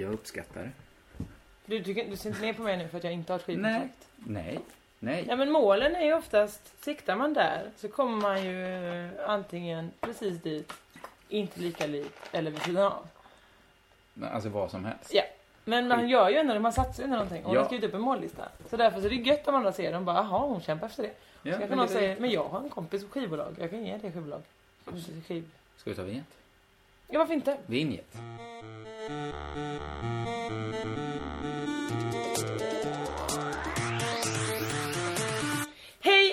Jag uppskattar det. Du, du, du ser inte ner på mig nu för att jag inte har ett skivkontrakt? Nej. Nej. Ja men målen är ju oftast, siktar man där så kommer man ju antingen precis dit, inte lika likt eller vid sidan av. Alltså vad som helst. Ja. Men man gör ju ändå, man satsar ju ändå någonting. Och Ja. har skrivit upp en mållista. Så därför så är det gött om andra ser och bara, jaha hon kämpar efter det. Ja, så men kan någon säga, men jag har en kompis på skivbolag, jag kan ge det skivbolag. Skiv. Ska vi ta vinjet? Ja varför inte? Vinjet. Hej,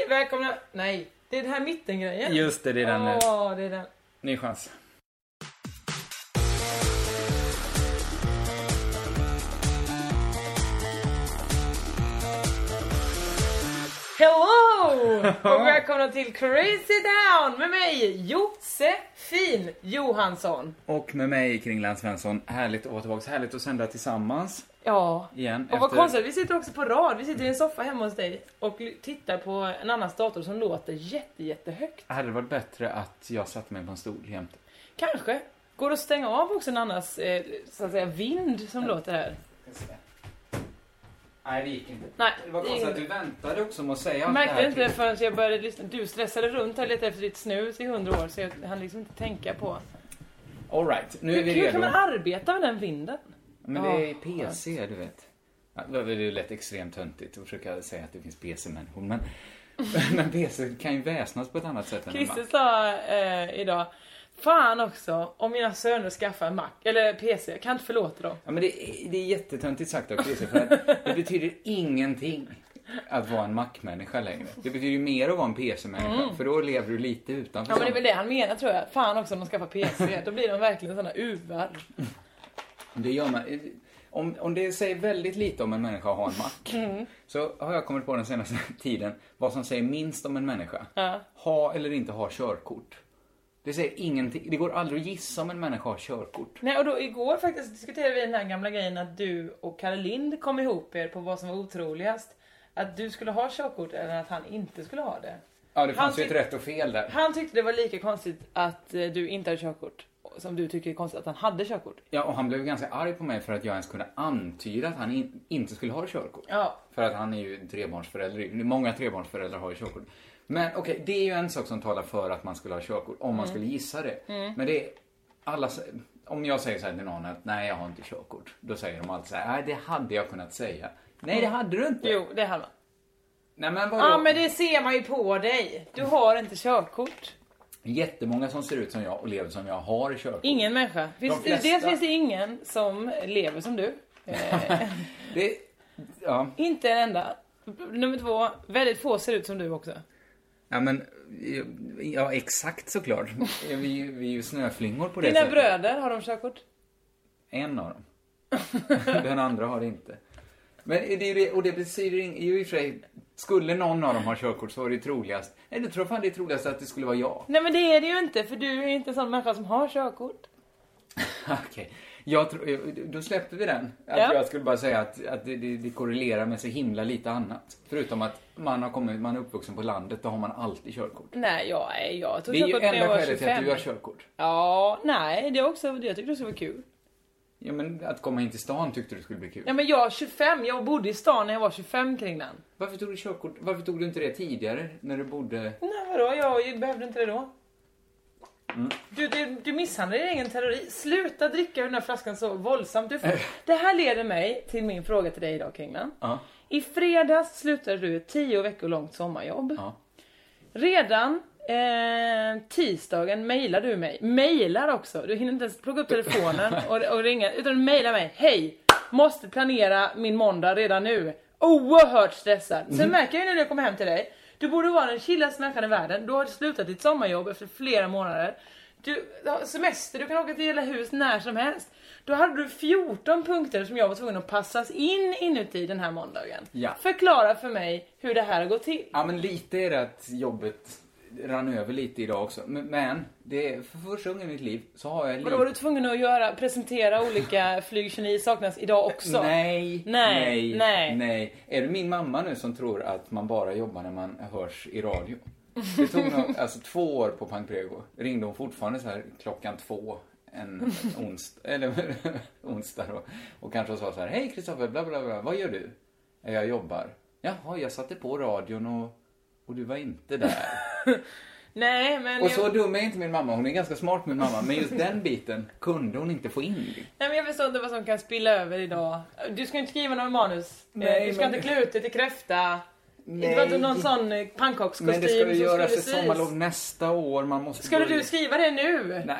välkomna! Nej, det är den här mittengrejen. Just det, det är den nu. Åh, det är den. Ny chans. Hello! Och välkomna till Crazy Town med mig Josefin Johansson. Och med mig Kringland Svensson. Härligt att vara tillbaka. Härligt att sända tillsammans Ja. igen. Och vad konstigt, vi sitter också på rad. Vi sitter i en soffa hemma hos dig och tittar på en annans dator som låter jätte, jättehögt. Hade det varit bättre att jag satte mig på en stol jämte? Kanske. Går det att stänga av också en annans, eh, så att säga, vind som låter här? Nej, det gick inte. Nej, Det var det konstigt gick att du väntade också med att säga Jag det märkte här. inte förrän jag började lyssna. Du stressade runt här lite efter ditt snus i hundra år så jag hann liksom inte tänka på. All right, nu är vi Hur, hur redo. kan man arbeta med den vinden? Men det är PC, du vet. Det är ju lätt extremt töntigt att försöka säga att det finns PC-människor, men, men PC kan ju väsnas på ett annat sätt än en Christer Mac. sa eh, idag Fan också, om mina söner skaffar en Mac, eller PC, jag kan inte förlåta dem. Ja, men det, det är jättetöntigt sagt av PC, för det betyder ingenting att vara en Mac-människa längre. Det betyder ju mer att vara en PC-människa, för då lever du lite utanför Mm. Ja men det är väl det han menar tror jag. Fan också om de skaffar PC, då blir de verkligen såna uvar. Det gör man. Om, om det säger väldigt lite om en människa att ha en Mac, Mm. så har jag kommit på den senaste tiden vad som säger minst om en människa. Ja. Ha eller inte ha körkort. Det säger ingenting. Det går aldrig att gissa om en människa har körkort. Nej och då igår faktiskt diskuterade vi den här gamla grejen att du och Kalle Lind kom ihop er på vad som var otroligast. Att du skulle ha körkort eller att han inte skulle ha det. Ja, det Han fanns ju ett rätt och fel där. Han tyckte det var lika konstigt att eh, du inte hade körkort som du tycker är konstigt att han hade körkort. Ja, och han blev ganska arg på mig för att jag ens kunde antyda att han in, inte skulle ha körkort. Ja. För att han är ju trebarnsförälder. Många trebarnsföräldrar har ju körkort. Men okej, det är ju en sak som talar för att man skulle ha körkort, om Mm. man skulle gissa det. Men det är alla... Om jag säger så här till någon att nej, jag har inte körkort. Då säger de alltid så här, nej, det hade jag kunnat säga. Nej, det hade du inte. Jo, det hade man. Nej, men vadå? Ja men det ser man ju på dig. Du har inte körkort. Jättemånga som ser ut som jag och lever som jag har körkort. Ingen människa. Finns, De flesta- Dels finns det ingen som lever som du. Eh, Det... Ja. inte en enda. Nummer två, väldigt få ser ut som du också. Ja men, ja exakt såklart. Vi, ju- vi är ju snöflingor på det Dina sättet. bröder, har de körkort? En av dem. Den andra har det inte. Men det är ju och det betyder ju i och för sig, skulle någon av dem ha körkort så var det troligast, nej du tror fan det är troligast att det skulle vara jag. Nej men det är det ju inte för du är inte en sån människa som har körkort. Okej. Jag tror, då släppte vi den. Att Ja. Jag skulle bara säga att, att det, det, det korrelerar med så himla lite annat. Förutom att man har kommit, man är uppvuxen på landet, då har man alltid körkort. Nej jag, är- jag tog Det är ju körkort när jag enda var skälet till att 25. du har körkort. Ja, nej det är också, jag tyckte det skulle vara kul. Ja men att komma in till stan tyckte du skulle bli kul. Ja men jag är 25, jag bodde i stan när jag var 25 kring den. Varför tog du körkort? Varför tog du inte det tidigare när du bodde... Nej vadå, jag behövde inte det då. Mm. Du, du, du misshandlar din egen terrorist. Sluta dricka ur den här flaskan så våldsamt. Du, Äh. det här leder mig till min fråga till dig idag Kringlan. Ja. I fredags slutade du ett tio veckor långt sommarjobb. Ja. Redan eh, tisdagen mejlar du mig. Mejlar också. Du hinner inte ens plocka upp telefonen och, och ringa. Utan du mejlar mig. Hej! Måste planera min måndag redan nu. Oerhört stressad. Sen märker jag ju när jag kommer hem till dig. Du borde vara den chillaste människan i världen. Du har slutat ditt sommarjobb efter flera månader. Du har semester, du kan åka till hela hus när som helst. Då hade du 14 punkter som jag var tvungen att passas in inuti den här måndagen. Ja. Förklara för mig hur det här har gått till. Ja, men lite är det att jobbet rann över lite idag också. Men, men det är för första gången i mitt liv så har jag Vadå var du tvungen att göra, presentera olika flyg 29 saknas idag också? Nej, Nej, nej, nej. Är det min mamma nu som tror att man bara jobbar när man hörs i radio? Det tog nog, alltså två år på Pang Prego. Ringde hon fortfarande så här klockan två en onsdag, eller onsdag då. Och kanske sa så här, hej Kristoffer, bla bla bla, vad gör du? Jag jobbar. Jaha, jag satte på radion och, och du var inte där. Nej men... Och så jag, dum är inte min mamma, hon är ganska smart min mamma, men just den biten kunde hon inte få in. nej men jag förstår inte vad som kan spilla över idag. Du ska inte skriva någon manus. Nej, du ska men- inte klä ut dig till kräfta. Nej. Det var inte någon sån eh, pannkakskostym Men det ska ju göras sys. sommarlov nästa år, man måste Skulle börja- du skriva det nu? Nej,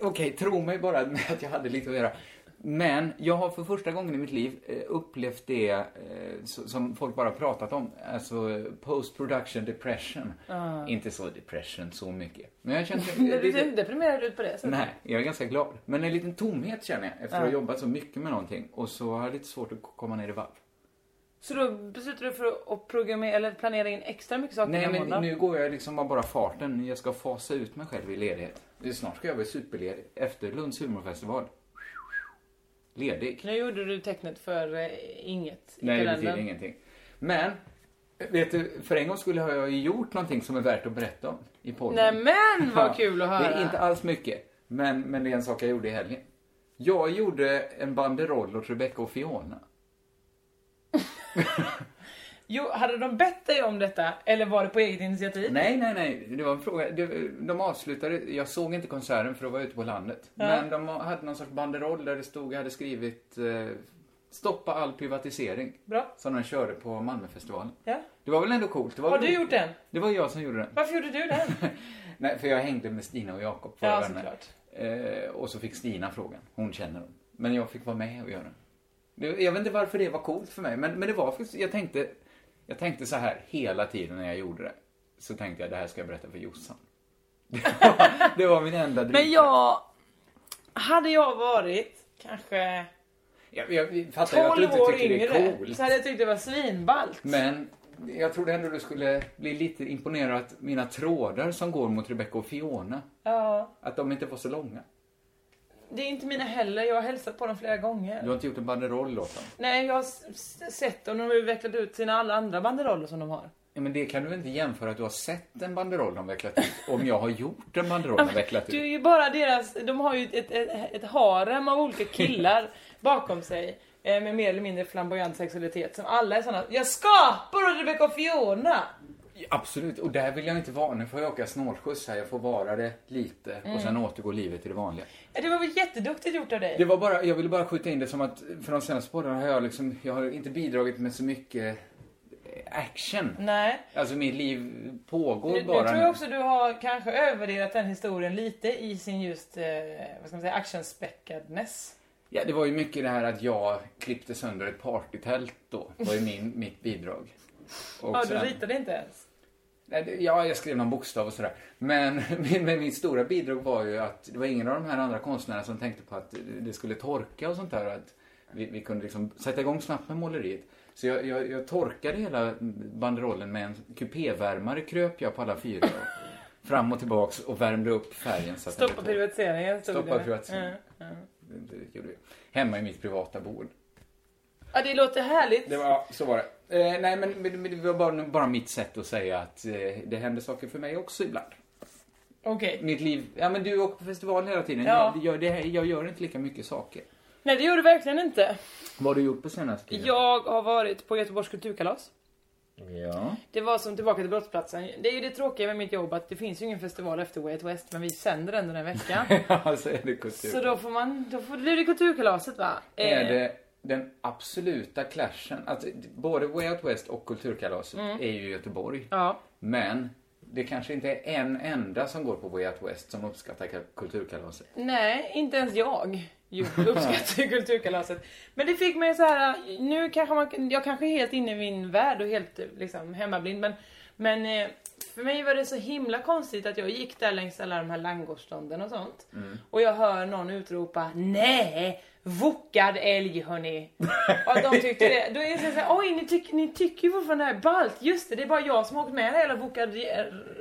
okej, tro mig bara med att jag hade lite att göra. Men jag har för första gången i mitt liv eh, upplevt det eh, som folk bara pratat om. Alltså post production depression. Inte så depression så mycket. Men jag känner Du ser inte deprimerad ut på det sättet. Nej, jag är ganska glad. Men en liten tomhet känner jag efter att ha Ja. jobbat så mycket med någonting. Och så har jag lite svårt att komma ner i varv. Så då beslutar du för att programmera eller planera in extra mycket saker Nej, men nu går jag liksom av bara farten. Jag ska fasa ut mig själv i ledighet. Snart ska jag bli superledig. Efter Lunds humorfestival. Ledig. Nu gjorde du tecknet för eh, inget i Nej, det kalendern. betyder ingenting. Men, vet du, för en gång skulle har jag ju gjort någonting som är värt att berätta om i podden. Nej men vad kul att höra. Det är inte alls mycket, men, men det är en sak jag gjorde i helgen. Jag gjorde en banderoll åt Rebecca och Fiona. Jo, hade de bett dig om detta eller var det på eget initiativ? Nej, nej, nej. Det var en fråga. De avslutade, jag såg inte konserten för då var jag ute på landet. Men de hade någon sorts banderoll där det stod, jag hade skrivit eh, Stoppa all privatisering. Bra. Som de körde på Malmöfestivalen. Ja. Det var väl ändå coolt? Har du gjort den? Det var jag som gjorde den. Varför gjorde du den? Nej, för jag hängde med Stina och Jakob förra Ja, såklart. Eh, och så fick Stina frågan. Hon känner dem. Men jag fick vara med och göra den. Jag vet inte varför det var coolt för mig, men, men det var faktiskt, jag tänkte, jag tänkte så här hela tiden när jag gjorde det. Så tänkte jag, det här ska jag berätta för Jossan. Det var, det var min enda drivkraft. Men jag... Hade jag varit kanske Jag, jag fattar ju att 12 du inte tycker det är yngre coolt. så hade jag tyckt det var svinballt. Men jag trodde ändå du skulle bli lite imponerad att mina trådar som går mot Rebecca och Fiona, Ja. att de inte var så långa. Det är inte mina heller. Jag har hälsat på dem flera gånger. Du har inte gjort en banderoll åt dem. Nej, jag har sett dem. De har utvecklat ut sina alla andra banderoller som de har. Ja, men det kan du väl inte jämföra att du har sett en banderoll de vecklat ut om jag har gjort en banderoll de vecklat Du är ut. ju bara deras... De har ju ett, ett, ett, harem av olika killar bakom sig. eh, Med mer eller mindre flamboyant sexualitet. Som alla är såna. Jag skapar Rebecca och Fiona! Absolut, och där vill jag inte vara. Nu får jag åka snålskjuts här. Jag får vara det lite och sen återgår livet till det vanliga. Ja, Det var väl jätteduktigt gjort av dig? Det var bara, jag ville bara skjuta in det som att för de senaste poddarna har jag liksom, jag har inte bidragit med så mycket action. Nej. Alltså mitt liv pågår Nu, nu bara tror nu. jag också du har kanske övervärderat den historien lite i sin just, eh, vad ska man säga, actionspäckadness. Ja, det var ju mycket det här att jag klippte sönder ett partytält då. Det var ju min, mitt bidrag. Och Ja, du sen- ritade inte ens. Ja, jag skrev någon bokstav och sådär. Men, men, mitt stora bidrag var ju att det var ingen av de här andra konstnärerna som tänkte på att det skulle torka och sånt där. Att vi, vi kunde liksom sätta igång snabbt med måleriet. Så jag, jag, jag torkade hela banderollen med en kupévärmare kröp jag på alla fyra. Fram och tillbaks och värmde upp färgen. Så Stoppa privatiseringen stod Stoppa privatiseringen. Ja, ja. Det, det gjorde vi. Hemma i mitt privata boende. Ja, det låter härligt. Det var, ja, så var det. Eh, nej, men, men det var bara, bara mitt sätt att säga att eh, det händer saker för mig också ibland. Okej. Mitt liv, ja men du åker på festival hela tiden. Ja. Jag, jag, det, jag gör inte lika mycket saker. Nej, det gör du verkligen inte. Vad har du gjort på senaste tiden? Jag har varit på Göteborgs kulturkalas. Ja. Det var som tillbaka till brottsplatsen. Det är ju det tråkiga med mitt jobb att det finns ju ingen festival efter Way Out West men vi sänder ändå den veckan. Ja, så är det kultur. Så då får man, då får blir det kulturkalaset va? Är Eh, det den absoluta clashen, alltså både Way Out West och Kulturkalaset är ju i Göteborg. Ja. Men det kanske inte är en enda som går på Way Out West som uppskattar ka- Kulturkalaset. Nej, inte ens jag ju uppskattar kulturkalaset. Men det fick mig så här, nu kanske man, jag kanske är helt inne i min värld och helt liksom hemmablind men, men eh, för mig var det så himla konstigt att jag gick där längs alla de här langostånden och sånt. Och jag hör någon utropa Nej! Vokad älg hörni! Och att de tyckte det. Då är det så här, oj ni, tyck, ni tycker ju fortfarande det här är ballt. Just det, det är bara jag som har åkt med det hela Vokad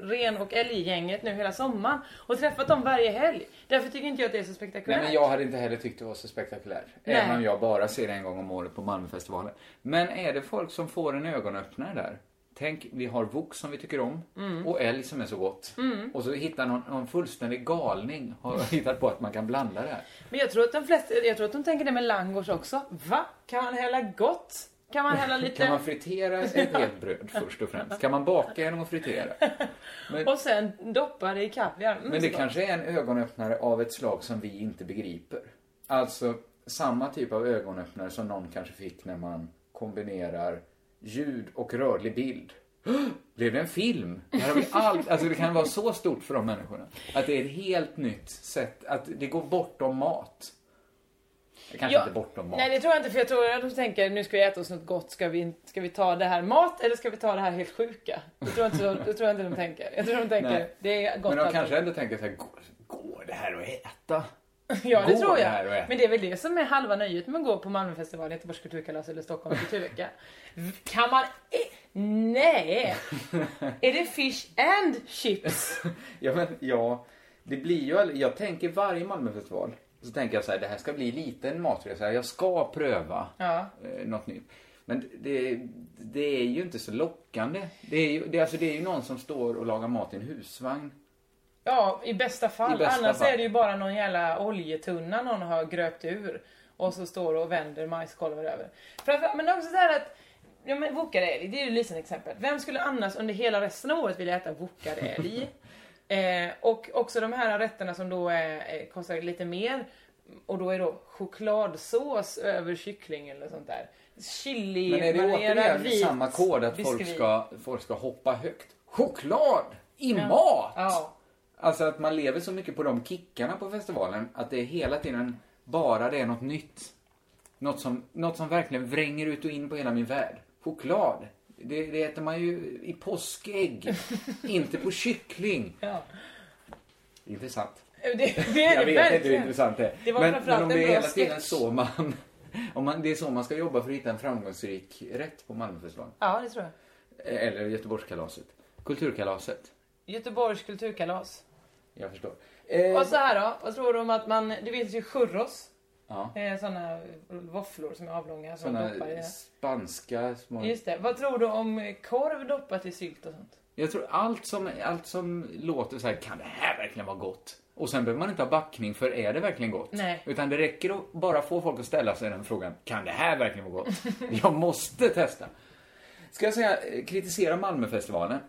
ren och älggänget nu hela sommaren. Och träffat dem varje helg. Därför tycker inte jag att det är så spektakulärt. Nej, men jag hade inte heller tyckt det var så spektakulärt. Nej. Även om jag bara ser det en gång om året på Malmöfestivalen. Men är det folk som får en ögonöppnare där? Tänk, vi har Vox som vi tycker om Mm. och älg som är så gott. Och så hittar någon, någon fullständig galning har hittat på att man kan blanda det här. Men jag tror att de flesta, jag tror att de tänker det med langos också. Va? Kan man hälla gott? Kan man hälla lite... Kan man fritera ett helt bröd först och främst? Kan man baka genom att fritera? Men, Och sen doppa det i kaviar. Mm, men det kanske är en ögonöppnare av ett slag som vi inte begriper. Alltså samma typ av ögonöppnare som någon kanske fick när man kombinerar ljud och rörlig bild. Blev det en film? Det, här har vi all... alltså, det kan vara så stort för de människorna. Att det är ett helt nytt sätt, att det går bortom mat. Kanske Ja, inte bortom mat. Nej det tror jag inte för jag tror att de tänker nu ska vi äta oss något gott, ska vi, ska vi ta det här mat eller ska vi ta det här helt sjuka? Det tror jag inte, det tror jag inte de tänker. Jag tror de tänker Nej. det är gott Men de kanske ändå tänker så här, går det här att äta? Ja det tror jag. Men det är väl det som är halva nöjet med att gå på Malmöfestivalen, Göteborgs kulturkalas eller Stockholms kulturvecka. Kan man... eh, Nej! är det fish and chips? Ja, men ja, det blir ju aldrig, jag tänker varje Malmöfestival så tänker jag så här, det här ska bli lite en matresa, jag ska pröva Ja. eh, något nytt. Men det, det är ju inte så lockande. Det är ju, det, alltså, det är ju någon som står och lagar mat i en husvagn. Ja, i bästa fall. I bästa Annars fall. är det ju bara någon jävla oljetunna någon har gröpt ur. Och så står och vänder majskolvar över. Framför, men också så här att Ja men wokad det är ju ett lysande exempel. Vem skulle annars under hela resten av året vilja äta wokad älg? eh, och också de här rätterna som då är, är, kostar lite mer. Och då är då chokladsås över kyckling eller sånt där. Chili, Men är det återigen vit samma kod att folk biskvi. ska, folk ska hoppa högt? Choklad i mat! Ja. Alltså att man lever så mycket på de kickarna på festivalen att det är hela tiden bara det är något nytt. Något som, något som verkligen vränger ut och in på hela min värld. Choklad. Det, det äter man ju i påskägg. inte på kyckling. Ja. Intressant. Det, det är Jag det vet inte hur verkligen. intressant det är. Det var men, men om det är hela tiden så man... Om man, det är så man ska jobba för att hitta en framgångsrik rätt på Malmöfestivalen. Ja, det tror jag. Eller Göteborgskalaset. Kulturkalaset. Göteborgs kulturkalas. Jag förstår. Eh, Och så här då, vad tror du om att man, det finns ju churros. ja. Eh, såna våfflor som är avlånga som man doppar i Såna spanska små... Just det. Vad tror du om korv doppat i sylt och sånt? Jag tror allt som, allt som låter så här, kan det här verkligen vara gott? Och sen behöver man inte ha backning för är det verkligen gott? Nej. Utan det räcker att bara få folk att ställa sig den frågan, kan det här verkligen vara gott? jag måste testa. Ska jag säga, eh, kritisera Malmöfestivalen?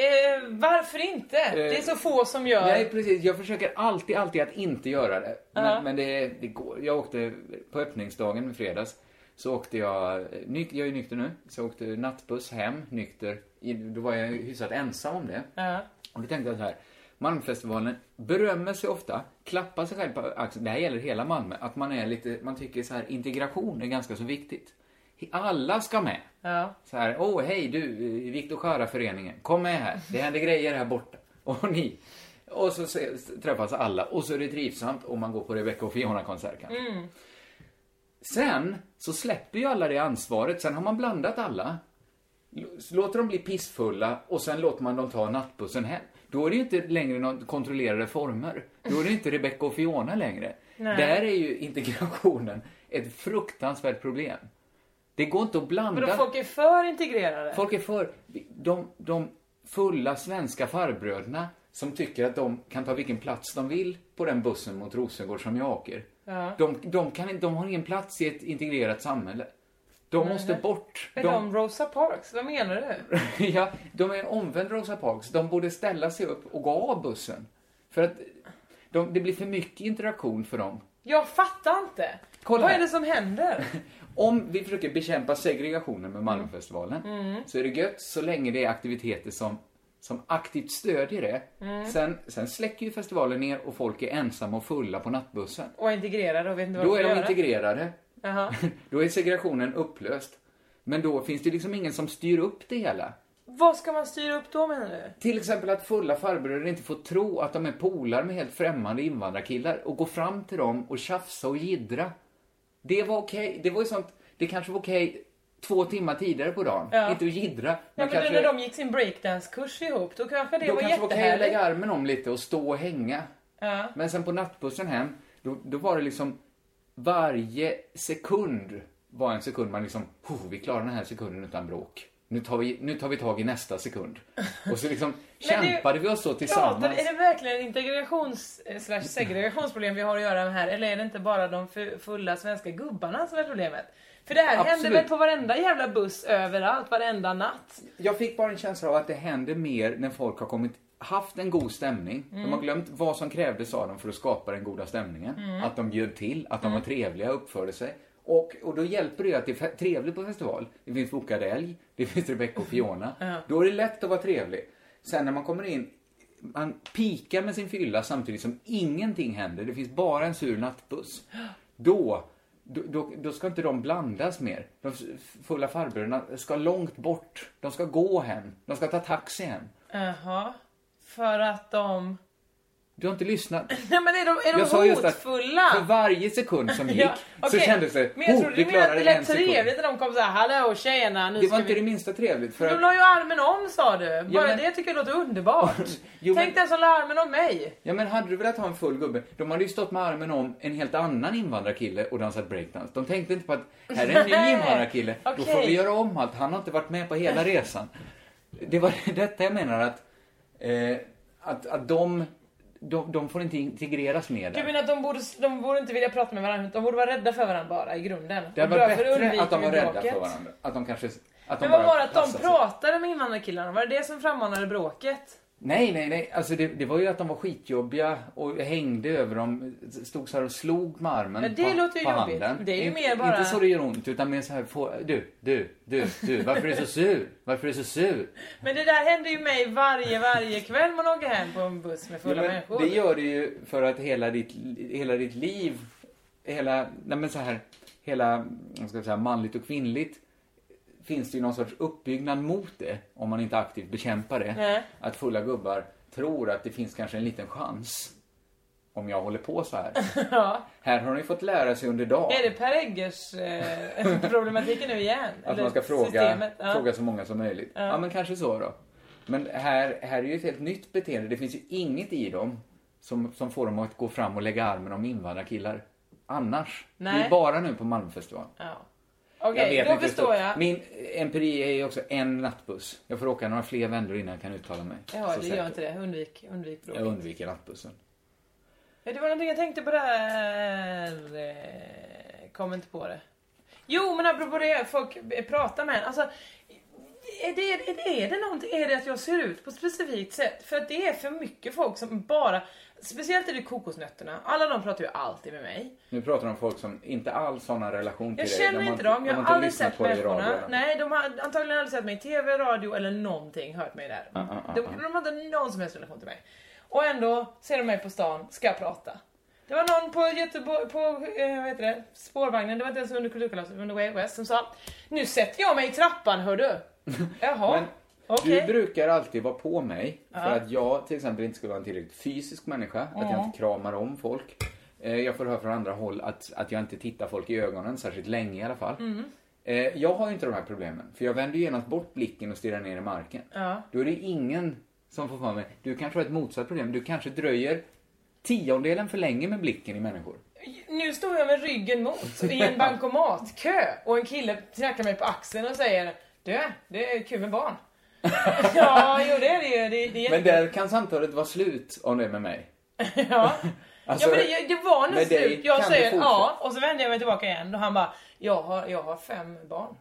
Eh, varför inte? det är så få som gör. Nej, precis. Jag försöker alltid, alltid att inte göra det. Men, Ja. men det, det går. Jag åkte på öppningsdagen i fredags. Så åkte jag, nyk, jag är nykter nu, så åkte nattbuss hem nykter. Då var jag hyfsat ensam om det. Ja. Och då tänkte jag så här. Malmöfestivalen berömmer sig ofta, klappar sig själv på axeln. Det här gäller hela Malmö. Att man är lite, man tycker så här integration är ganska så viktigt. Alla ska med. Ja. Så här, åh hej du, Viktor Sköra-föreningen, kom med här. Det händer grejer här borta. Och ni. Och så träffas alla och så är det trivsamt och man går på Rebecca och Fiona-konsert kanske. Sen så släpper ju alla det ansvaret. Sen har man blandat alla. Låter dem bli pissfulla och sen låter man dem ta nattbussen hem. Då är det ju inte längre någon kontrollerade former. Då är det inte Rebecca och Fiona längre. Nej. Där är ju integrationen ett fruktansvärt problem. Det går inte att blanda. Men folk är för integrerade. Folk är för de, de fulla svenska farbröderna som tycker att de kan ta vilken plats de vill på den bussen mot Rosengård som jag åker. Ja. De, de, kan, de har ingen plats i ett integrerat samhälle. De måste bort. Är de Rosa Parks? Vad menar du? ja, de är omvänd Rosa Parks. De borde ställa sig upp och gå av bussen. För att de, det blir för mycket interaktion för dem. Jag fattar inte. Kolla Vad här. är det som händer? om vi försöker bekämpa segregationen med Malmöfestivalen Mm. så är det gött så länge det är aktiviteter som, som aktivt stödjer det. Mm. Sen, sen släcker ju festivalen ner och folk är ensamma och fulla på nattbussen. Och integrerade och vet inte vad Då är de göra. integrerade. Jaha. Då är segregationen upplöst. Men då finns det liksom ingen som styr upp det hela. Vad ska man styra upp då menar du? Till exempel att fulla farbröder inte får tro att de är polar med helt främmande invandrarkillar och gå fram till dem och tjafsa och jiddra. Det var okej. Det var ju sånt, det kanske var okej två timmar tidigare på dagen. Ja. Inte att jiddra. Ja, Men men kanske, när de gick sin breakdance-kurs ihop, då kanske det då var kanske det var okej att jättehärligt. lägga armen om lite och stå och hänga. Ja. Men sen på nattbussen hem, då, då var det liksom varje sekund var en sekund man liksom, "Oh, vi klarar den här sekunden utan bråk. Nu tar vi, nu tar vi tag i nästa sekund. Och så liksom kämpade vi oss så tillsammans. Pratar, är det verkligen integrations eh, slash segregationsproblem vi har att göra med här? Eller är det inte bara de fu- fulla svenska gubbarna som är problemet? För det här händer väl på varenda jävla buss överallt, varenda natt? Jag fick bara en känsla av att det händer mer när folk har kommit haft en god stämning. De Mm. har glömt vad som krävdes av dem för att skapa den goda stämningen. Mm. Att de bjöd till, att de Mm. var trevliga och uppförde sig. Och, och då hjälper det ju att det är trevligt på festival. Det finns Bokad älg, det finns Rebecca och Fiona. Ja. Då är det lätt att vara trevlig. Sen när man kommer in, man pikar med sin fylla samtidigt som ingenting händer. Det finns bara en sur nattbuss. Då, då, då, då ska inte de blandas mer. De fulla farbröderna ska långt bort. De ska gå hem. De ska ta taxi hem. Jaha. För att de... Du har inte lyssnat. Nej men är de, är de Jag sa just att hotfulla? för varje sekund som gick Ja, så okej. kändes det, Men jag oh, trodde vi du menade att klarade det lät trevligt när de kom såhär, hallå tjena, nu Det var inte vi... det minsta trevligt. För De att, la ju armen om sa du. Bara men- det tycker jag låter underbart. Jo, Tänk men- den som la armen om mig. ja men hade du velat ha en full gubbe, de hade ju stått med armen om en helt annan invandrarkille och dansat breakdance. De tänkte inte på att här är en ny invandrarkille, då får vi göra om allt. Han har inte varit med på hela resan. Det var detta jag menar att, eh, att, att de, de, de får inte integreras med Du där. menar att de borde, de borde inte vilja prata med varandra, de borde vara rädda för varandra bara i grunden? Det hade varit bättre att de var rädda bråket. för varandra. Att de kanske... Att de Men vad bara var det att de pratade med invandrarkillarna? Var det det som frammanade bråket? Nej, nej, nej. Alltså det, det var ju att de var skitjobbiga och hängde över dem. Stod så här och slog med armen Ja, det på, låter ju på jobbigt. handen. Det är ju inte, mer bara- Inte så det gör ont, utan mer så här, få, du, du, du, du. Varför är du så sur? Varför är du så sur? Men det där händer ju mig varje, varje kväll man åker hem på en buss med fulla Ja, människor. det gör det ju för att hela ditt, hela ditt liv, hela, nej men så här, hela, vad ska jag säga, manligt och kvinnligt finns det ju någon sorts uppbyggnad mot det om man inte aktivt bekämpar det. Nej. Att fulla gubbar tror att det finns kanske en liten chans om jag håller på så här. Ja. Här har ni fått lära sig under dagen Är det Per Eggers eh, problematiken nu igen? att Eller man ska fråga? Ja. fråga så många som möjligt. Ja. Ja. men kanske så då. Men här, här är ju ett helt nytt beteende. Det finns ju inget i dem som, som får dem att gå fram och lägga armen om invandrarkillar. Annars. Det Nej. är bara nu på Malmöfestivalen. Ja. Okej, då förstår jag. Min empiri är ju också en nattbuss. Jag får åka några fler vändor innan jag kan uttala mig. Ja, det gör inte det. Undvik, undvik bråket. Jag undviker nattbussen. Ja, det var någonting jag tänkte på där. eh, Kom inte på det. Jo, men apropå det, folk pratar med en. Alltså, är det, är, det, är det någonting, är det att jag ser ut på ett specifikt sätt? För att det är för mycket folk som bara, speciellt är det kokosnötterna, alla de pratar ju alltid med mig. Nu pratar de om folk som inte alls har någon relation till Jag dig. känner De inte dem, jag har aldrig sett människorna. Nej, de har antagligen aldrig sett mig i TV, radio eller någonting, hört mig där. Ah, ah, ah, De, de inte någon som helst relation till mig. Och ändå ser de mig på stan, ska prata. Det var någon på Göteborg, på, eh, vad heter det, spårvagnen, det var inte ens under kulturkalaset, under Way West, som sa Nu sätter jag mig i trappan hördu. Jaha, Men okej. Du brukar alltid vara på mig för Ja. att jag till exempel inte skulle vara en tillräckligt fysisk människa. Att jag Ja. inte kramar om folk. Eh, Jag får höra från andra håll att, att jag inte tittar folk i ögonen, särskilt länge i alla fall. Mm. Eh, Jag har ju inte de här problemen. För jag vänder ju genast bort blicken och stirrar ner i marken. Ja. Då är det ingen som får för mig. Du kanske har ett motsatt problem. Du kanske dröjer tiondelen för länge med blicken i människor. Nu står jag med ryggen mot i en bankomatkö och en kille knackar mig på axeln och säger Du, det är kul med barn. ja, jo det är det ju. Det, det är Men där kan samtalet vara slut om det är med mig. Ja. Alltså, ja men det, det var dig slut. Jag säger ja och så vänder jag mig tillbaka igen och han bara Jag har, jag har fem barn.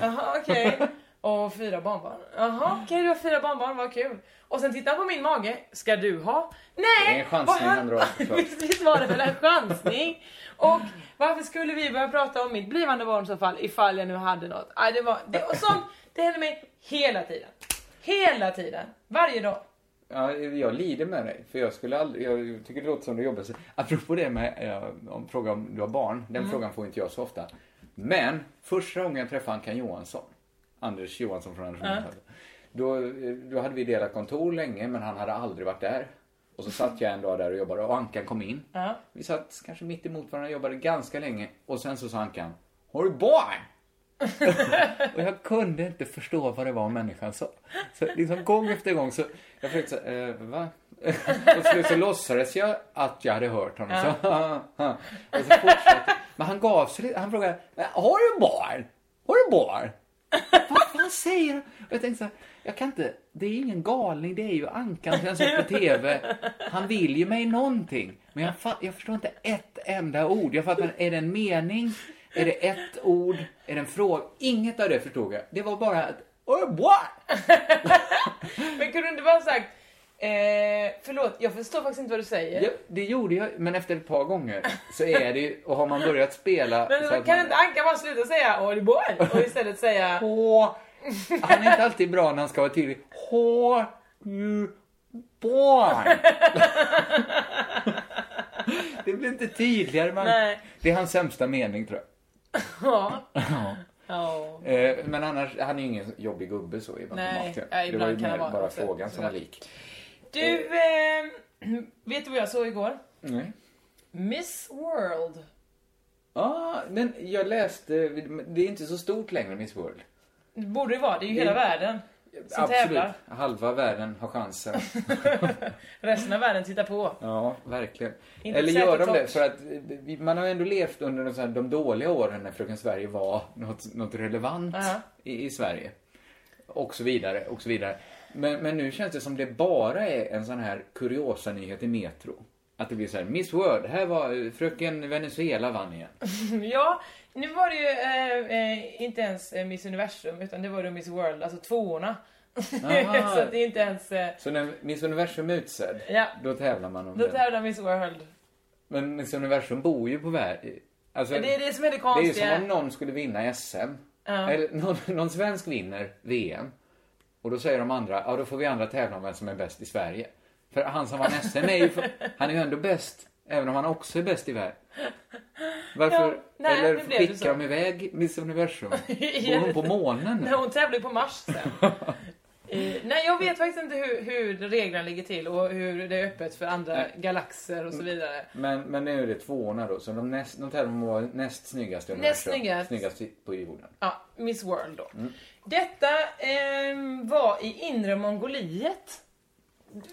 Jaha okej. Och fyra barnbarn. Jaha, okej du har fyra barnbarn, vad kul. Och sen tittar han på min mage. Ska du ha? Nej! Det är en chansning han drar. Visst visst var det väl en chansning? Och varför skulle vi börja prata om mitt blivande barn i så fall, ifall jag nu hade något? Aj, det var, det, och sånt, det händer mig hela tiden. Hela tiden. Varje dag. Ja, jag lider med dig, för jag skulle aldrig, jag tycker det låter som det jobbar sig. Apropå det med, eh, om fråga om du har barn, den Mm. frågan får inte jag så ofta. Men, första gången jag träffade Ankan Johansson, Anders Johansson från Anders Johansson, då, eh, då hade vi delat kontor länge, men han hade aldrig varit där. Och så satt jag en dag där och jobbade och Ankan kom in. Ja. Vi satt kanske mitt emot varandra och jobbade ganska länge. Och sen så sa Ankan, har du barn? och jag kunde inte förstå vad det var människan sa. Så liksom gång efter gång så, jag försökte säga, eh, va? och så, så låtsades jag att jag hade hört honom. Så, och så fortsatte. Men han gav sig lite, han frågade, har du barn? Har du barn? Vad fan säger han? Och jag tänkte så här, jag kan inte, det är ingen galning, det är ju Ankan som jag sett på TV. Han vill ju mig någonting. Men jag, jag förstår inte ett enda ord. Jag fattar, är det en mening? Är det ett ord? Är det en fråga? Inget av det förstod jag. Det var bara oh, what? Men kunde du inte bara sagt Eh, förlåt, jag förstår faktiskt inte vad du säger. Ja, det gjorde jag, men efter ett par gånger så är det ju, och har man börjat spela... Men så kan man- inte Anka bara sluta säga det boy och istället säga H. Han är inte alltid bra när han ska vara tydlig. H. U. Barn. Det blir inte tydligare. Man. Nej. Det är hans sämsta mening tror jag. Ja. Ja. Eh, Men annars, han är ju ingen jobbig gubbe så i Nej, ja, Det var ju mer bara också. frågan som var lik. Du, eh, vet du vad jag såg igår? Nej. Miss World. Ja, men jag läste, det är inte så stort längre Miss World. Det borde det vara, det är ju hela världen som Absolut. tävlar. Halva världen har chansen. Resten av världen tittar på. Ja, verkligen. Inte Eller gör de det? För att eh, man har ändå levt under de, här, de dåliga åren när Fröken Sverige var något, något relevant Ja. i, i Sverige. Och så vidare, och så vidare. Men, men nu känns det som det bara är en sån här kuriosa-nyhet i Metro. Att det blir så här, Miss World, här var eh, Fröken Venezuela vann igen. Ja, nu var det ju eh, eh, inte ens eh, Miss Universum utan det var ju Miss World, alltså tvåorna. Så det är inte ens... Eh, Så när Miss Universum är utsedd, Ja. då tävlar man om då den. tävlar Miss World. Men Miss Universum bor ju på världen. Alltså, Det är det som är det Det är konstiga. som om någon skulle vinna SM. Ja. Eller någon, någon svensk vinner VM. Och då säger de andra, ja då får vi andra tävla om vem som är bäst i Sverige. För han som vann SM är ju, för, han är ju ändå bäst. Även om han också är bäst i världen. Varför? Ja, nej, eller skickar de iväg Miss Universum? Ja. hon på månen Nej, hon tävlar ju på Mars sen. Eh, nej, jag vet faktiskt inte hur, hur reglerna ligger till och hur det är öppet för andra Nej. galaxer och så vidare. Men, men nu är det tvåorna då, så de, näst, de tävlar om att vara näst snyggaste i Näst snyggast. Snyggast på jorden. Ja, Miss World då. Mm. Detta ehm, var i inre Mongoliet.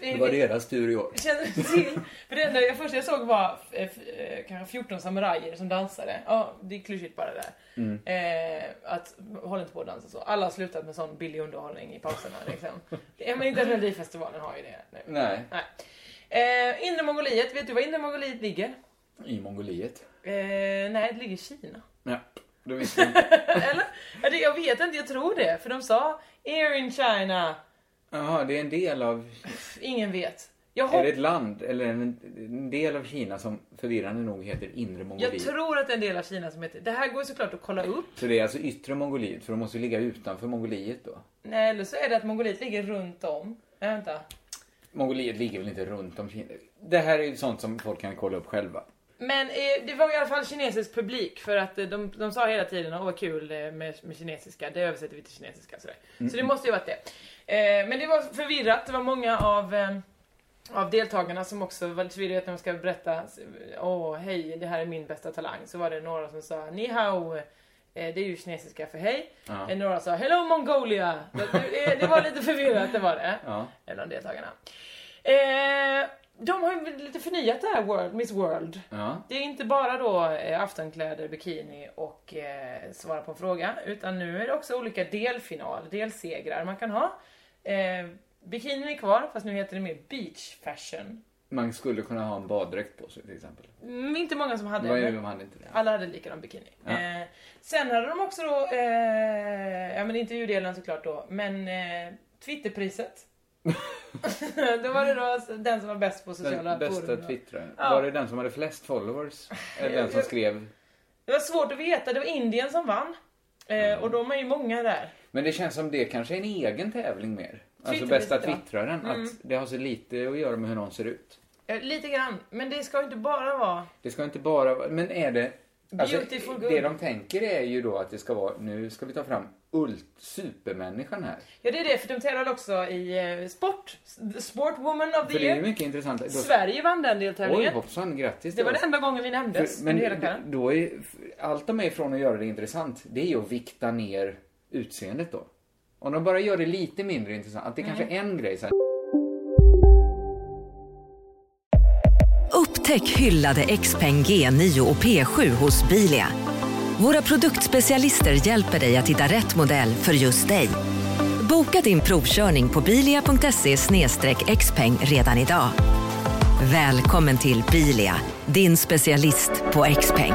Det var deras tur i år. Känner du till? För det enda jag första jag såg var eh, eh, kanske 14 samurajer som dansade. Ja, det är klyschigt bara det där. Mm. Eh, att håll inte på att dansa så. Alla har slutat med sån billig underhållning i pauserna liksom. Ja, men inte ens Melodifestivalen har ju det nu. Nej, Nej. Eh, inre Mongoliet, vet du var inre Mongoliet ligger? i Mongoliet. Eh, nej, det ligger i Kina. Ja, då visste jag. Eller? Jag vet inte, jag tror det. För de sa Air in China. Jaha, det är en del av... Ingen vet. Jag, Är hopp- det ett land eller en, en del av Kina som förvirrande nog heter Inre Mongoliet? jag tror att det är en del av Kina som heter... Det här går såklart att kolla upp. Så det är alltså Yttre Mongoliet, för de måste ligga utanför Mongoliet då? Nej, eller så är det att Mongoliet ligger runt om. Nej, vänta. Mongoliet ligger väl inte runt om Kina? Det här är ju sånt som folk kan kolla upp själva. Men eh, det var i alla fall kinesisk publik för att eh, de, de sa hela tiden åh vad kul eh, med, med kinesiska, det översätter vi till kinesiska. Sådär. Så det måste ju varit det. Eh, men det var förvirrat, det var många av, eh, av deltagarna som också var lite förvirrade när de ska berätta åh hej, det här är min bästa talang. Så var det några som sa ni hao, eh, det är ju kinesiska för hej. Ja. Eh, Några sa hello Mongolia. Det, det, det var lite förvirrat, det var det. Ja. Eller av deltagarna. Eh, de har ju lite förnyat det här World, Miss World. Ja. Det är inte bara då eh, aftonkläder, bikini och eh, svara på en fråga. Utan nu är det också olika delfinal, delsegrar man kan ha. Eh, bikinin är kvar, fast nu heter det mer beach fashion. Man skulle kunna ha en baddräkt på sig till exempel. Mm, inte många som hade det. om han inte det? Alla hade likadan bikini. Ja. Eh, Sen hade de också då, eh, ja men intervjudelen såklart då, men eh, Twitterpriset. då var det då den som var bäst på sociala Den bästa forum. twittraren. Ja. Var det den som hade flest followers? Eller den som skrev? Det var svårt att veta, det var Indien som vann. Eh, och de är ju många där. Men det känns som det kanske är en egen tävling mer. Alltså bästa twittraren. Mm. Att det har så lite att göra med hur någon ser ut. Lite grann, men det ska inte bara vara Det ska inte bara vara- Men är det... Alltså, Beautiful det good. de tänker är ju då att det ska vara, nu ska vi ta fram ult, supermänniskan här. Ja det är det, för de tävlar också i eh, sport. Sportwoman of the För det är ju year. mycket intressant. Då, Sverige vann den Oj, deltävlingen. hoppsan, grattis Det var den enda gången vi nämndes För, men hela då är, allt de är ifrån att göra det intressant, det är ju att vikta ner utseendet då. Om de bara gör det lite mindre intressant, att det kanske är en grej så här, Upptäck hyllade XPeng G9 och P7 hos Bilia. Våra produktspecialister hjälper dig att hitta rätt modell för just dig. Boka din provkörning på bilia.se xpeng redan idag. Välkommen till Bilia, din specialist på XPeng.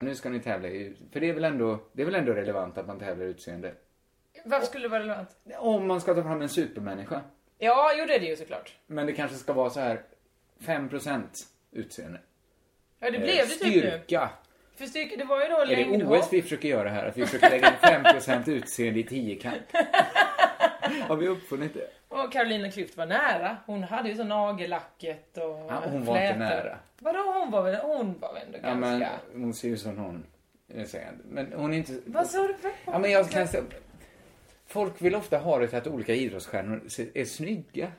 Nu ska ni tävla i, för det är väl ändå, det är väl ändå relevant att man tävlar i utseende. Varför skulle det vara relevant? Om man ska ta fram en supermänniska. Ja, jo det är det ju såklart. Men det kanske ska vara så här 5% utseende. Ja, det Eh, blev det typ nu. Styrka. För styrka, det var ju då Är det längdhopp. OS vi försöker göra här? Att vi försöker lägga in 5% utseende i tiokamp? Har vi uppfunnit det? Och Carolina Klüft var nära. Hon hade ju så nagellacket och Ja, hon var inte nära. Vadå, hon var väl, hon var väl ändå Ja, ganska... men hon ser ju som säger inte. Men hon är inte... Vad sa du? Ja, men jag kan säga... Folk vill ofta ha det till att olika idrottsstjärnor är snygga.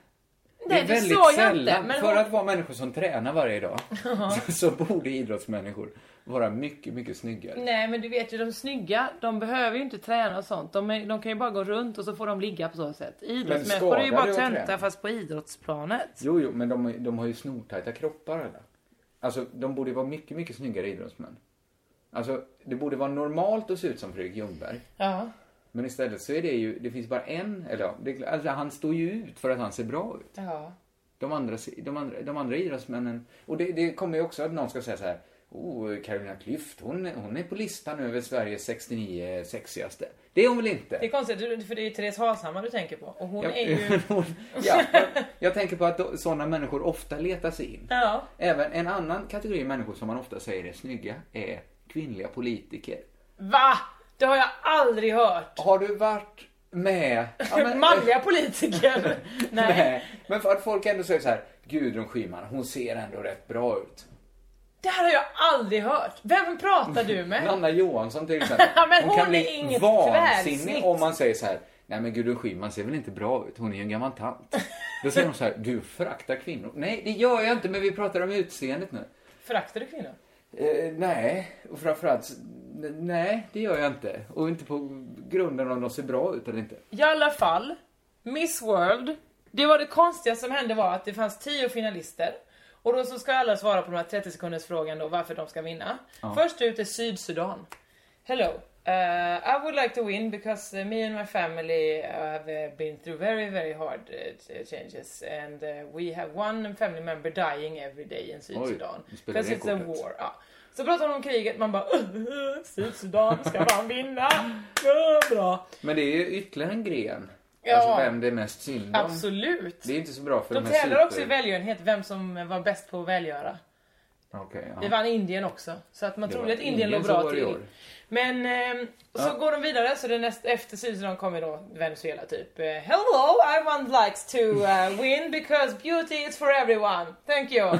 Nej, det väldigt sa jag inte, sällan. men För att vara människor som tränar varje dag så, så borde idrottsmänniskor vara mycket, mycket snyggare. Nej men du vet ju de snygga, de behöver ju inte träna och sånt. De, är, de kan ju bara gå runt och så får de ligga på så sätt. Idrottsmänniskor är ju bara töntar fast på idrottsplanet. Jo, jo, men de, de har ju snortajta kroppar alla. Alltså, de borde vara mycket, mycket snyggare idrottsmän. Alltså, det borde vara normalt att se ut som Fredrik Ljungberg. Ja. Men istället så är det ju, det finns bara en, eller ja, det, alltså han står ju ut för att han ser bra ut. Ja. De andra, de andra, de andra idrottsmännen, och det, det kommer ju också att någon ska säga så här, oh, Carolina Klüft, hon, hon är på listan över Sveriges 69 sexigaste. Det är hon väl inte? Det är konstigt, för det är ju Therese Hashammar du tänker på. Och hon Ja, är ju... ja, jag, jag tänker på att sådana människor ofta letar sig in. Ja. Även en annan kategori människor som man ofta säger är snygga är kvinnliga politiker. Va? Det har jag aldrig hört. Har du varit med... Ja, men- Manliga politiker. Nej. Nej. Men för att folk ändå säger så här, Gudrun Schyman, hon ser ändå rätt bra ut. Det här har jag aldrig hört. Vem pratar du med? Nanna Johansson till exempel. Ja, men hon kan är bli inget vansinnig tvärsnitt. om man säger så här, nej men Gudrun Schyman ser väl inte bra ut, hon är ju en gammal tant. Då säger de så här, du föraktar kvinnor. Nej, det gör jag inte, men vi pratar om utseendet nu. Föraktar du kvinnor? Eh, nej, och framförallt, nej, det gör jag inte. Och inte på grunden om de ser bra ut eller inte. I alla fall, Miss World. Det var det konstiga som hände var att det fanns tio finalister. Och då så ska alla svara på den här 30 sekunders frågan då varför de ska vinna. Ja. Först ut är Sydsudan. Hello. Uh, I would like to win because uh, me and my family have uh, been through very very hard uh, ch- changes and uh, we have one family member dying every day in Sydsudan. spelar Because it's a war. Ja. Så pratar de om kriget, man bara "Uh, Sydsudan ska man vinna. Bra. Men det är ju ytterligare en gren. Ja. Alltså vem det är mest synd om. Absolut. Det är inte så bra för De de, tävlar super... också i välgörenhet, vem som var bäst på att välgöra. Okej, ja. Det vann Indien också. Så att man Det trodde att Indien låg Indien bra var i till. Men ehm, och så Ja. går de vidare, så det näst, efter Sydsudan kommer då Venezuela typ. eh, Hello, everyone likes to uh, win because beauty is for everyone. Thank you.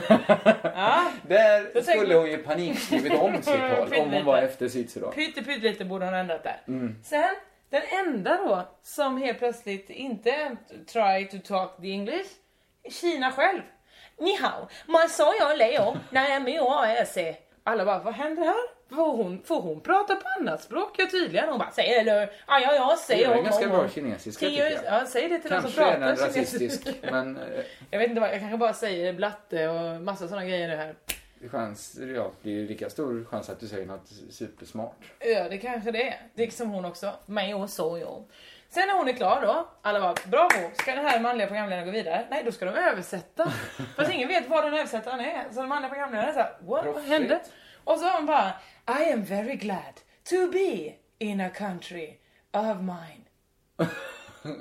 ja. Där tänker skulle man- hon ju panikskrivit om sitt tal om hon var efter Sydsudan. Pytte pytte lite borde hon ha ändrat där. Mm. Sen, den enda då som helt plötsligt inte try to talk the English, Kina själv. Ni hao, man sa jag Leo, men jag är se. Alla bara, vad händer här? Får hon, får hon prata på annat språk? Ja tydligen. Hon bara, säg eller, ja ja ja, säg Det var om, en ganska bra kinesiska tycker jag. Ja, säg det till de som Kanske pratar den rasistisk, kinesiska. men eh, Jag vet inte vad, jag kanske bara säger blatte och massa sådana grejer nu här. chans, ja, det är ju lika stor chans att du säger något supersmart. Ja, det kanske det är. Det är som hon också. Mig och så jo. Sen när hon är klar då, alla bara bravo, ska den här manliga programledaren gå vidare? Nej, då ska de översätta. Fast ingen vet vad den översättaren är. Så den manliga programledaren är såhär, what, vad hände? Och så hon bara, I am very glad to be in a country of mine.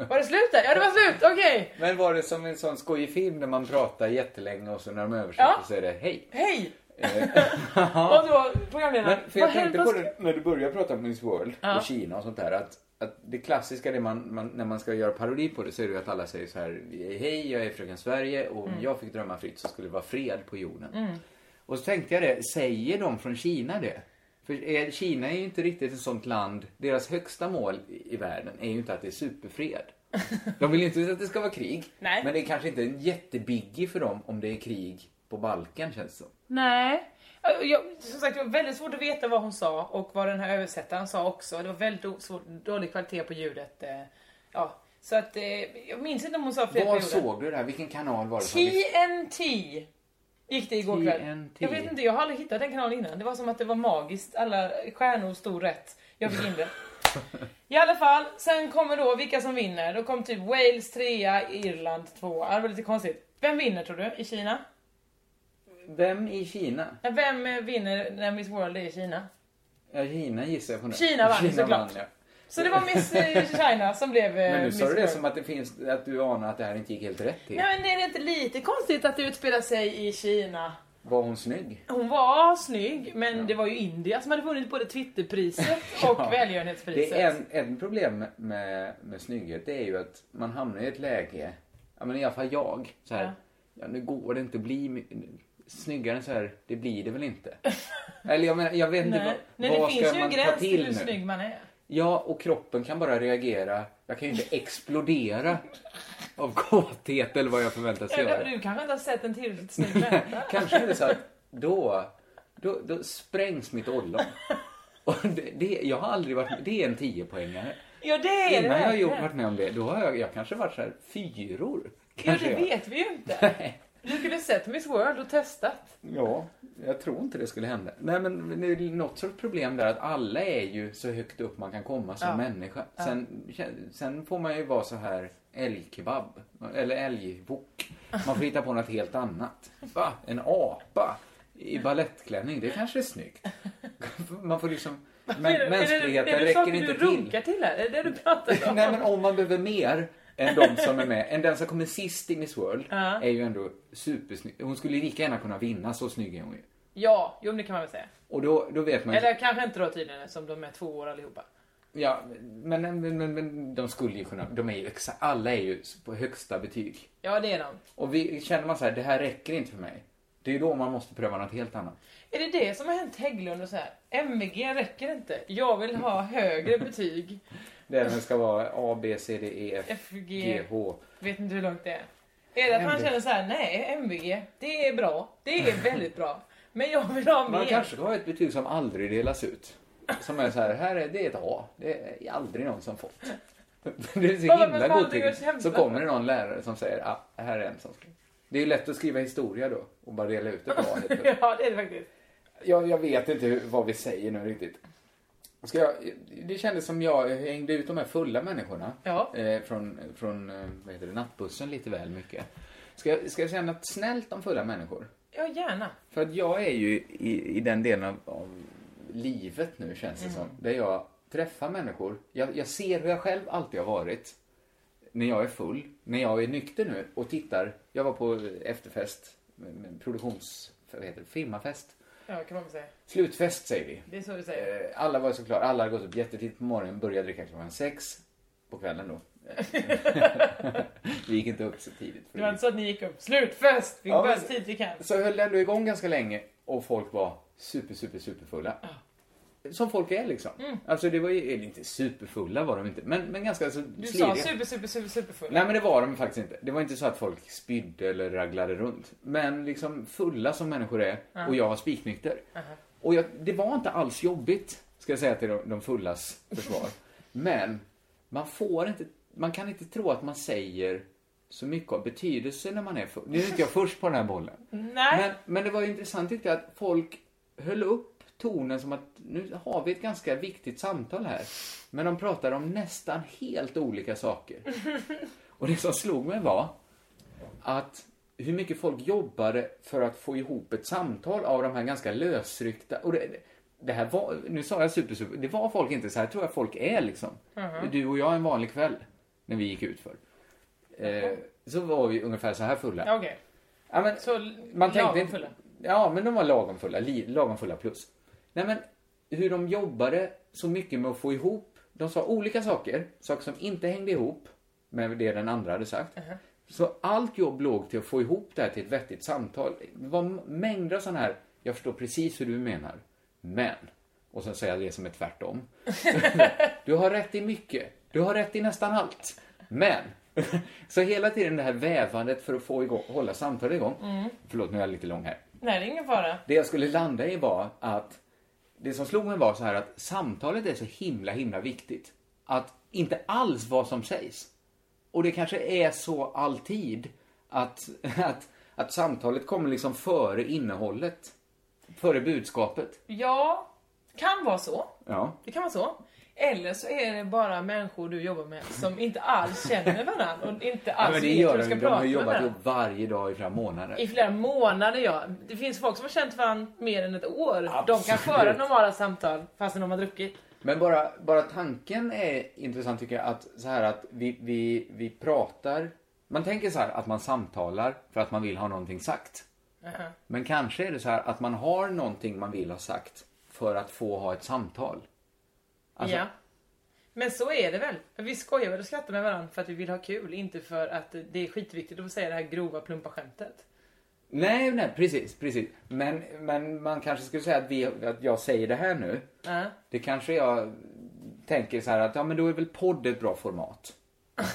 Var det slut där? Ja, det var slut, okej. Men var det som en sån skojig film där man pratar jättelänge och så när de översätter Ja. så är det hej. Hej! Eh, Och då programledaren, Men för jag tänkte på det när du började prata om Miss World Ja. och Kina och sånt där. Att, att det klassiska det man, man, när man ska göra parodi på det så är det ju att alla säger så här. Hej, jag är fröken Sverige och om Mm. jag fick drömma fritt så skulle det vara fred på jorden. Mm. Och så tänkte jag det, säger de från Kina det? För Kina är ju inte riktigt ett sånt land. Deras högsta mål i, världen är ju inte att det är superfred. De vill ju inte att det ska vara krig. Nej. Men det är kanske inte en jättebiggie för dem om det är krig på Balkan känns det som. Nej. Jag, som sagt, det var väldigt svårt att veta vad hon sa och vad den här översättaren sa också. Det var väldigt svårt, dålig kvalitet på ljudet. eh, Ja, så att eh, jag minns inte om hon sa fler Var såg du det här? Vilken kanal var det? TNT gick det igår kväll. TNT. Jag vet inte, jag har aldrig hittat den kanalen innan. Det var som att det var magiskt. Alla stjärnor stod rätt. Jag fick in det. I alla fall, sen kommer då vilka som vinner. Då kom typ Wales trea, Irland tvåa. Det var lite konstigt. Vem vinner tror du i Kina? Vem i Kina? Vem eh, vinner när Miss World är i Kina? Ja, Kina gissar jag på nu. Kina vann såklart. vann, ja. Så det var Miss eh, China som blev eh, Men nu Miss sa du det som att det finns, att du anar att det här inte gick helt rätt till. Nej men är det inte lite konstigt att det utspelar sig i Kina? Var hon snygg? Hon var snygg, men det var ju India som hade vunnit både Twitterpriset och Ja. välgörenhetspriset. Det är en, en problem med, med snygghet, det är ju att man hamnar i ett läge, ja men i alla fall jag, så här, Ja. ja, nu går det inte att bli snyggare än så här, det blir det väl inte. Eller jag menar, jag vet inte Nej, vad, Nej vad det finns ska ju en man ta gräns till till hur nu? snygg man är. Ja, och kroppen kan bara reagera. Jag kan ju inte explodera av kåthet eller vad jag förväntas göra. du kanske inte har sett en tillräckligt snygg människa? Kanske är det så att då, då, då sprängs mitt ollon. Och det, det, jag har aldrig varit det är en 10-poängare. Ja det är det Innan jag har gjort, varit med om det, då har jag, jag kanske varit så här fyror. Ja det jag. vet vi ju inte. Du skulle sett Miss World och testat. Ja, jag tror inte det skulle hända. Nej men det är något sorts problem där att alla är ju så högt upp man kan komma som Ja. människa. Sen, sen får man ju vara så här älgkebab. Eller älgwok. Man får hitta på något helt annat. Va? En apa i ballettklänning, det kanske är snyggt. Man får liksom... Men, Är det- mänskligheten är det, är det räcker inte du till. runkar till här? Är det det du pratar om? Nej men om man behöver mer än de som är med, än den som kommer sist i Miss World, Ja. är ju ändå supersnygg. Hon skulle lika gärna kunna vinna, så snygg är hon ju. Ja, jo det kan man väl säga. Och då, då vet man ju... Eller kanske inte då tydligen som de är två år allihopa. Ja, men, men, men, men de skulle ju kunna, de är ju alla är ju på högsta betyg. Ja det är de. Och vi, känner man så här, det här räcker inte för mig. Det är ju då man måste pröva något helt annat. Är det det som har hänt Hägglund och så här? MVG räcker inte. Jag vill ha högre betyg. Där den ska vara A, B, C, D, E, F, FG. G, H. Vet inte hur långt det är. Är det att man MVG. känner så här, nej MVG, det är bra. Det är väldigt bra. Men jag vill ha Man mer. kanske ska ha ett betyg som aldrig delas ut. Som är så här, här är det är ett A. Det är aldrig någon som fått. Det är så himla det godtyckligt. Så kommer det någon lärare som säger, ah, här är en som ska. Det är ju lätt att skriva historia då och bara dela ut ett A. helt plötsligt. ja det är det faktiskt. jag, jag vet inte hur, vad vi säger nu riktigt. Ska jag, det kändes som jag hängde ut de här fulla människorna Ja. eh, från, från eh, vad heter det, nattbussen lite väl mycket. Ska jag, ska jag säga något snällt om fulla människor? Ja gärna. För att jag är ju i, i den delen av, av livet nu känns det Mm. som. Där jag träffar människor. Jag, jag ser hur jag själv alltid har varit. När jag är full. När jag är nykter nu och tittar. Jag var på efterfest. med- med Produktions... Vad heter det? Firmafest. Ja kan man säga. Slutfest säger vi. Det är så vi säger. Eh, Alla var såklart, alla hade gått upp jättetidigt på morgonen, började dricka klockan sex på kvällen då. vi gick inte upp så tidigt. Det var inte så att ni gick upp, slutfest! Vi Ja, börjar men- så tidigt vi kan. Så höll det ändå igång ganska länge och folk var super, super, superfulla. Som folk är liksom. Mm. Alltså det var ju, eller inte superfulla var de inte, men, men ganska så Du sa sliriga. super, super, super, superfull. Nej men det var de faktiskt inte. Det var inte så att folk spydde eller raglade runt. Men liksom fulla som människor är Ja. och jag var spiknykter. Aha. Och jag, det var inte alls jobbigt, ska jag säga till de, de fullas försvar. Men man får inte, man kan inte tro att man säger så mycket av betydelse när man är full. Nu är inte jag först på den här bollen. Nej. Men, men det var ju intressant tyckte jag att folk höll upp tonen som att nu har vi ett ganska viktigt samtal här. Men de pratar om nästan helt olika saker. Och det som slog mig var att hur mycket folk jobbade för att få ihop ett samtal av de här ganska lösryckta. Och det, det här var, nu sa jag super, super, det var folk inte så här tror jag folk är liksom. Mhm. Du och jag en vanlig kväll när vi gick ut för. Eh, så var vi ungefär så här fulla. Ja, Okej. Ja, men, Så man tänkte lagom fulla. Ja, men de var lagom fulla. li- Lagom fulla plus. Nej, men hur de jobbade så mycket med att få ihop. De sa olika saker, saker som inte hängde ihop med det den andra hade sagt. Uh-huh. Så allt jobb låg till att få ihop det här till ett vettigt samtal. Det var mängder av sådana här, jag förstår precis hur du menar, men. Och så säger jag det som är tvärtom. du har rätt i mycket. Du har rätt i nästan allt. Men. Så hela tiden det här vävandet för att få igång, hålla samtalet igång. Mm. Förlåt, nu är jag lite lång här. Nej, det är ingen fara. Det jag skulle landa i var att det som slog mig var så här att samtalet är så himla, himla viktigt. Att inte alls vad som sägs. Och det kanske är så alltid att, att, att samtalet kommer liksom före innehållet. Före budskapet. Ja, kan vara så. Ja. Det kan vara så. Eller så är det bara människor du jobbar med som inte alls känner varandra och inte ja alls det vet gör hur de ska De har prata med jobbat varandra. ihop varje dag i flera månader. I flera månader, ja. Det finns folk som har känt varandra mer än ett år. De kan föra normala samtal fastän de har druckit. Men bara, bara tanken är intressant tycker jag, att så här att vi, vi, vi pratar, man tänker så här att man samtalar för att man vill ha någonting sagt. Aha. Men kanske är det så här att man har någonting man vill ha sagt för att få ha ett samtal. Alltså, Ja. Men så är det väl? Vi skojar väl och skrattar med varandra för att vi vill ha kul, inte för att det är skitviktigt att säga det här grova plumpa skämtet. Nej, nej, precis, precis. Men, men man kanske skulle säga att, vi, att jag säger det här nu. Ja. Det kanske jag tänker så här att, ja men då är väl podd ett bra format.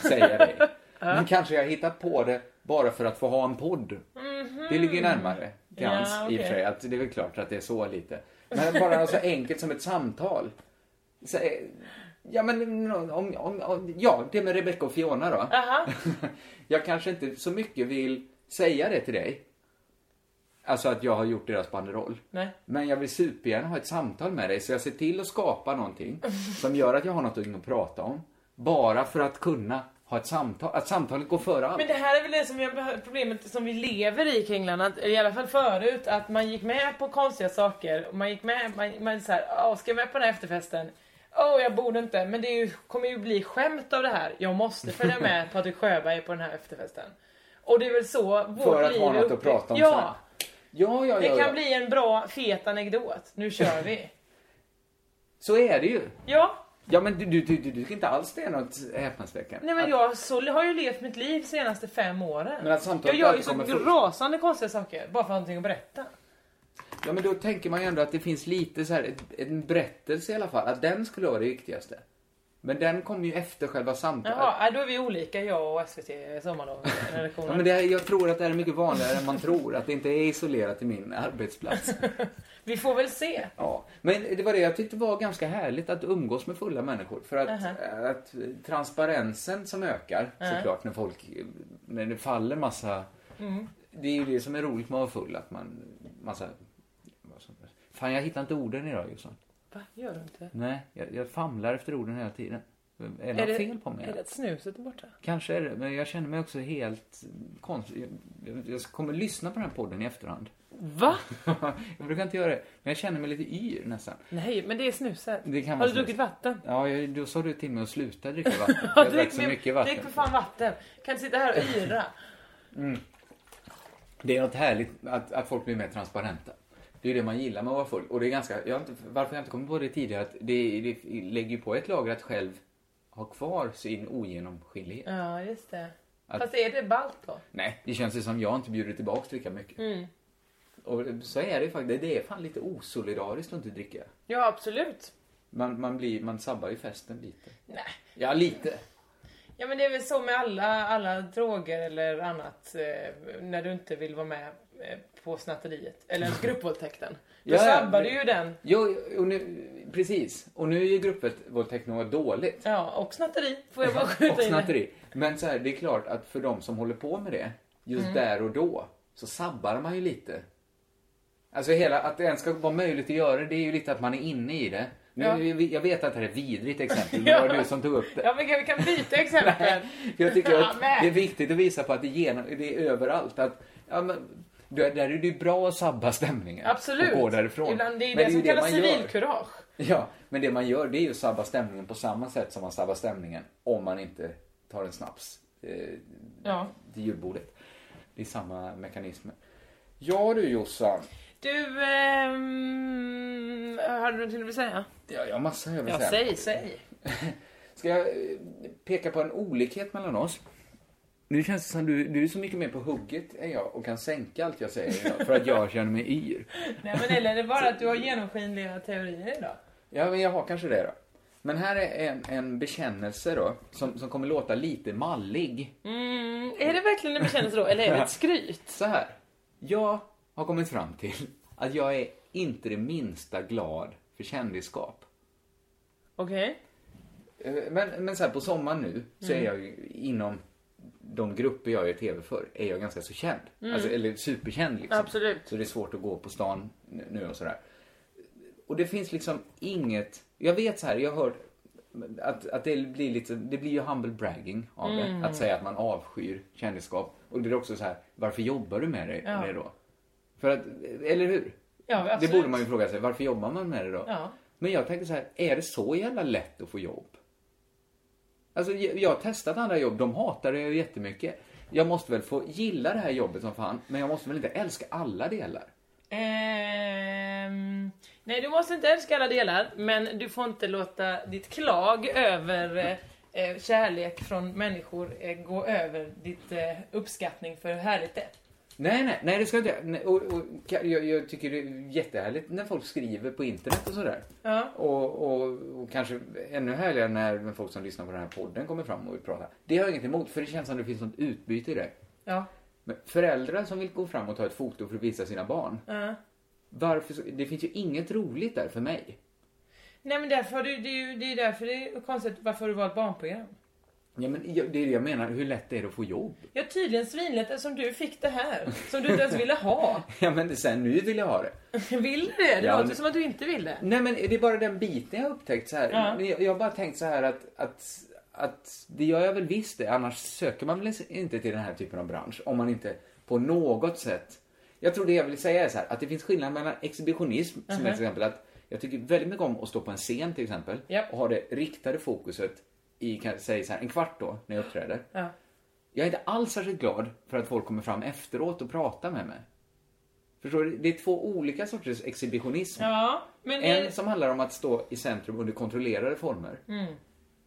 Säger jag det. Men kanske jag hittar på det bara för att få ha en podd. Det ligger närmare till Ja, hands i och för sig. Att det är väl klart att det är så lite. Men bara så enkelt som ett samtal. Så, eh, ja men om, om, om, ja, det med Rebecca och Fiona då. Aha. jag kanske inte så mycket vill säga det till dig. Alltså att jag har gjort deras banderoll. Nej. Men jag vill supergärna ha ett samtal med dig så jag ser till att skapa någonting som gör att jag har något att prata om. Bara för att kunna ha ett samtal. Att samtalet går före allt. Men det här är väl det som vi har, problemet som vi lever i Kringland, att, i alla fall förut, att man gick med på konstiga saker. Och man gick med, man, man så här, åh ska jag med på den här efterfesten? Åh jag borde inte, men det ju, kommer ju bli skämt av det här. Jag måste följa med Patrik Sjöberg på den här efterfesten. Och det är väl så vårt För att liv ha något att prata om Ja, sen. Ja, ja, det ja. kan ja. bli en bra fet anekdot. Nu kör vi. Så är det ju. Ja, Ja, men du, du, du, du tycker inte alls det är något häpnadsväckande? nej men Att- jag så, har ju levt mitt liv de senaste fem åren. Men att samtalet jag gör ju så rasande konstiga saker, bara för att ha någonting att berätta. Ja, men då tänker man ju ändå att det finns lite så här, ett, en berättelse i alla fall. Att den skulle vara det viktigaste. Men den kommer ju efter själva samtalet. Jaha, nej, då är vi olika jag och SVT Sommarlov. Ja, men det är, jag tror att det här är mycket vanligare än man tror. Att det inte är isolerat till min arbetsplats. Vi får väl se. Ja, men det var det jag tyckte var ganska härligt att umgås med fulla människor. För att, Aha. att transparensen som ökar Ja. såklart när folk, när det faller massa, Mm. det är ju det som är roligt med att vara full. Att man, massa, fan jag hittar inte orden idag Jossan. Va, gör du inte? Nej, jag, jag famlar efter orden hela tiden. Är det är något fel på mig? Är det att snuset är borta? Kanske är det, men jag känner mig också helt konstig. Jag, jag kommer lyssna på den här podden i efterhand. Va? jag brukar inte göra det, men jag känner mig lite yr nästan. Nej, men det är snuset. Det kan Har du snus. druckit vatten? Ja, jag, då sa du till mig att sluta dricka vatten. Jag drack så mer- mycket vatten. Drick för fan vatten. Kan du sitta här och yra? Mm. Det är något härligt att, att folk blir mer transparenta. Det är det man gillar med att vara full. Och det är ganska, jag har inte, varför jag inte kommit på det tidigare, att det, det lägger ju på ett lager att själv ha kvar sin ogenomskinlighet. Ja, just det. Att- Fast är det ballt då? Nej, det känns ju som jag inte bjuder tillbaks lika mycket. Mm. Och så är det faktiskt. Det är fan lite osolidariskt att inte dricka. Ja, absolut. Man, man, blir, man sabbar ju festen lite. Nej. Ja, lite. Ja men det är väl så med alla, alla droger eller annat eh, när du inte vill vara med på snatteriet. Eller gruppvåldtäkten. Då Ja, sabbar du ju den. Jo, och nu, precis. Och nu är ju gruppvåldtäkt något dåligt. Ja, och snatteri. Får jag bara skjuta och in snatteri. Men så här, det är klart att för de som håller på med det, just Mm. där och då, så sabbar man ju lite. Alltså hela, att det ens ska vara möjligt att göra det, det är ju lite att man är inne i det. Nu, Ja. Jag vet att det här är ett vidrigt exempel, men Ja. det var du som tog upp det. Ja men vi kan byta exempel. För jag tycker att det är viktigt att visa på att det, genom, det är överallt. Att, ja, men, där är det ju bra att sabba stämningen. Absolut. Och gå därifrån. Ibland, det är Men det, ju som kallas man gör. civilkurage. Ja, men det man gör det är ju att sabba stämningen på samma sätt som man sabbar stämningen om man inte tar en snaps eh, Ja. till julbordet. Det är samma mekanismer. Ja du Jossan. Du, ehm, hade du någonting du vill säga? Ja, jag har massa jag vill Ja, säga. säg, säg. Ska jag eh, peka på en olikhet mellan oss? Nu känns det som du, du är så mycket mer på hugget än jag och kan sänka allt jag säger idag för att jag känner mig yr. Nej men eller är det bara att du har genomskinliga teorier idag? Ja, men jag har kanske det då. Men här är en, en bekännelse då, som, som kommer låta lite mallig. Mm, är det verkligen en bekännelse då, eller är det ett skryt? Så här. Jag har kommit fram till att jag är inte det minsta glad för kändisskap. Okej. Eh, Men, men så här, på sommaren nu så är Mm. jag ju inom de grupper jag gör tv för, är jag ganska så känd. Mm. Alltså, eller superkänd liksom. Absolut. Så det är svårt att gå på stan nu- och sådär. Och det finns liksom inget, jag vet så här, jag har hört att, att det blir lite, det blir ju humble bragging av Mm. det. Att säga att man avskyr kändisskap. Och det är också så här, varför jobbar du med det, Ja. det då? För att, eller hur? Ja, det borde man ju fråga sig, varför jobbar man med det då? Ja. Men jag tänkte så här, är det så jävla lätt att få jobb? Alltså jag har testat andra jobb, de hatar det jättemycket. Jag måste väl få gilla det här jobbet som fan, men jag måste väl inte älska alla delar? Ehm, nej, du måste inte älska alla delar, men du får inte låta ditt klag över eh, eh kärlek från människor eh, gå över ditt eh, uppskattning för hur härligt det är. Nej, nej, nej det ska jag inte. Nej, Och, och, jag, jag tycker det är jättehärligt när folk skriver på internet och sådär. Ja. Och, och, och kanske ännu härligare när folk som lyssnar på den här podden kommer fram och vill prata. Det har jag inget emot, för det känns som det finns något utbyte i det. Ja. Men föräldrar som vill gå fram och ta ett foto för att visa sina barn. Ja. Varför, det finns ju inget roligt där för mig. Nej men därför har du, det är ju det är därför det är konstigt varför har du valt barnprogram. Ja, men det är det jag menar, hur lätt är det att få jobb? Ja tydligen svinlätt eftersom du fick det här. Som du inte ens ville ha. Ja, men sen nu vill jag ha det. Vill du det? Det Ja, låter men- som att du inte vill det. Nej, men det är bara den biten jag har upptäckt så här. Ja. Jag, jag har bara tänkt så här att, att, att det gör jag väl visst det, annars söker man väl inte till den här typen av bransch om man inte på något sätt... Jag tror det jag vill säga är så här, att det finns skillnad mellan exhibitionism, som Mhm. ett exempel, att jag tycker väldigt mycket om att stå på en scen till exempel, och ha det riktade fokuset i, kan, säg så här, en kvart då, när jag uppträder. Ja. Jag är inte alls särskilt glad för att folk kommer fram efteråt och pratar med mig. Förstår du? Det är två olika sorters exhibitionism. Ja, En är- som handlar om att stå i centrum under kontrollerade former. Mm.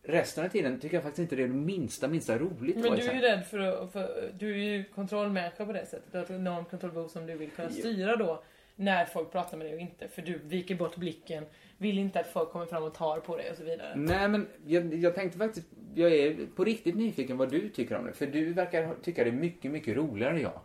Resten av tiden tycker jag faktiskt inte det är det minsta, minsta roligt Men du är ju rädd för för, du är ju kontrollmänniska på det sättet. Du har ett enormt kontrollbehov som du vill kunna styra då. När folk pratar med dig och inte. För du viker bort blicken, vill inte att folk kommer fram och tar på dig och så vidare. Nej men jag, jag tänkte faktiskt, jag är på riktigt nyfiken vad du tycker om det. För du verkar tycka det är mycket, mycket roligare än jag.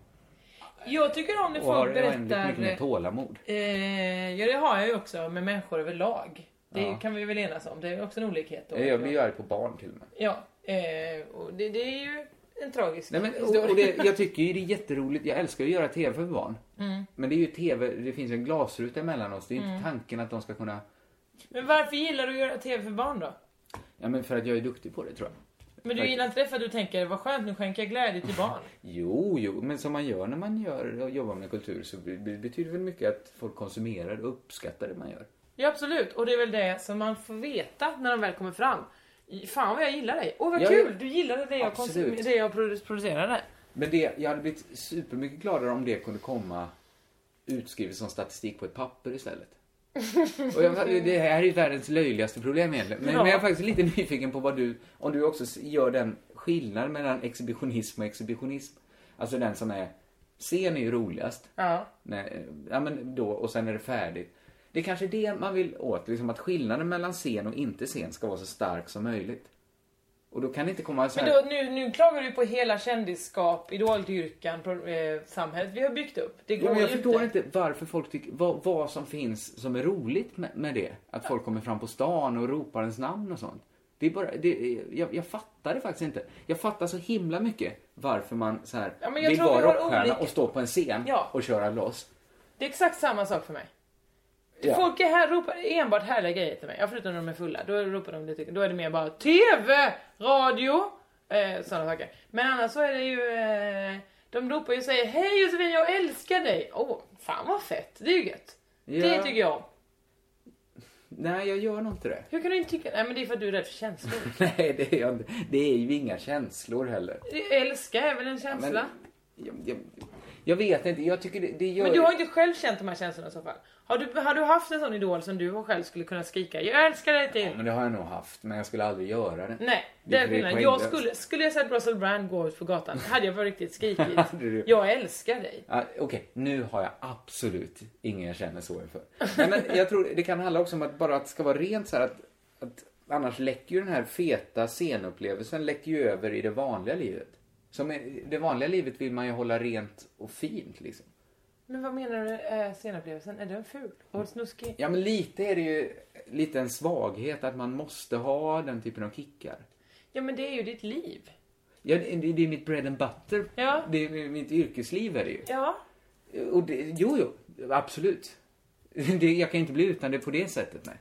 Jag tycker om när Och har folk oändligt mycket mer berättar... tålamod. Eh, ja det har jag ju också med människor överlag. Det Ja. kan vi väl enas om. Det är också en olikhet. då. Jag blir ju arg på barn till och med. Ja, eh, och det, det är ju en tragisk Nej, men, historia. och det, jag tycker ju det är jätteroligt, jag älskar att göra TV för barn. Mm. Men det är ju TV, det finns en glasruta emellan oss. Det är ju Mm. inte tanken att de ska kunna... Men varför gillar du att göra TV för barn då? Ja men för att jag är duktig på det tror jag. Men du gillar inte det för att du tänker, vad skönt, nu skänker jag glädje till barn. Jo, jo, men som man gör när man gör jobbar med kultur så be- be- betyder väl mycket att folk konsumerar och uppskattar det man gör. Ja absolut, och det är väl det som man får veta när de väl kommer fram. Fan vad jag gillar dig. Åh vad Ja, kul, du gillade det jag, konsum- det jag produ- producerade. Men det, jag hade blivit supermycket gladare om det kunde komma utskrivet som statistik på ett papper istället. Och jag, det här är ju världens löjligaste problem egentligen. Men, Ja. men jag är faktiskt lite nyfiken på vad du, om du också gör den skillnaden mellan exhibitionism och exhibitionism. Alltså den som är Scen är ju roligast. Ja. Nej, ja, men då, och sen är det färdigt. Det är kanske det man vill åt, liksom att skillnaden mellan scen och inte scen ska vara så stark som möjligt. Och då kan det inte komma så Men här... då, nu, nu klagar du på hela kändisskap, idoldyrkan, eh, samhället vi har byggt upp. Det går Ja, men jag förstår inte. inte varför folk tycker, vad, vad som finns som är roligt med, med det. Att folk kommer fram på stan och ropar ens namn och sånt. Det är bara, det, jag, jag fattar det faktiskt inte. Jag fattar så himla mycket varför man så här Ja, men vill vara rockstjärna olika- och stå på en scen Ja. och köra loss. Det är exakt samma sak för mig. Ja. Folk är här ropar enbart härliga grejer till mig. Ja, förutom när de är fulla. Då ropar de lite, då är det mer bara TV, radio, eh, sådana saker. Men annars så är det ju, eh, de ropar ju och säger Hej Josefin, jag älskar dig. Åh, oh, fan vad fett. Det är ju gött. Ja. Det tycker jag om. Nej, jag gör nog inte det. Hur kan du inte tycka, nej men det är för att du är rädd för känslor. Nej, det är jag inte. Det är ju inga känslor heller. Älska är väl en känsla? Jag, jag, jag vet inte, jag tycker det, det gör... Men du har inte själv känt de här känslorna i så fall? Har du, har du haft en sån idol som du själv skulle kunna skrika Jag älskar dig till? Men det har jag nog haft, men jag skulle aldrig göra det. Nej, Det är skillnaden. Jag skulle, skulle jag sett Russell Brand gå ut på gatan, hade jag på riktigt skrikit? Jag älskar dig. Ja, Okej, nu har jag absolut ingen jag känner så inför. Nej, men jag tror det kan handla också om att bara att det ska vara rent så här att, att annars läcker ju den här feta scenupplevelsen läcker ju över i det vanliga livet. Som i det vanliga livet vill man ju hålla rent och fint liksom. Men vad menar du är scenupplevelsen? Är den ful? Och snuskig? Ja, men lite är det ju lite en svaghet att man måste ha den typen av kickar. Ja men det är ju ditt liv. Ja, det, det är mitt bread and butter. Ja. Det är mitt yrkesliv är det ju. Ja. Och det, jo, jo, absolut. Det, jag kan inte bli utan det på det sättet, nej.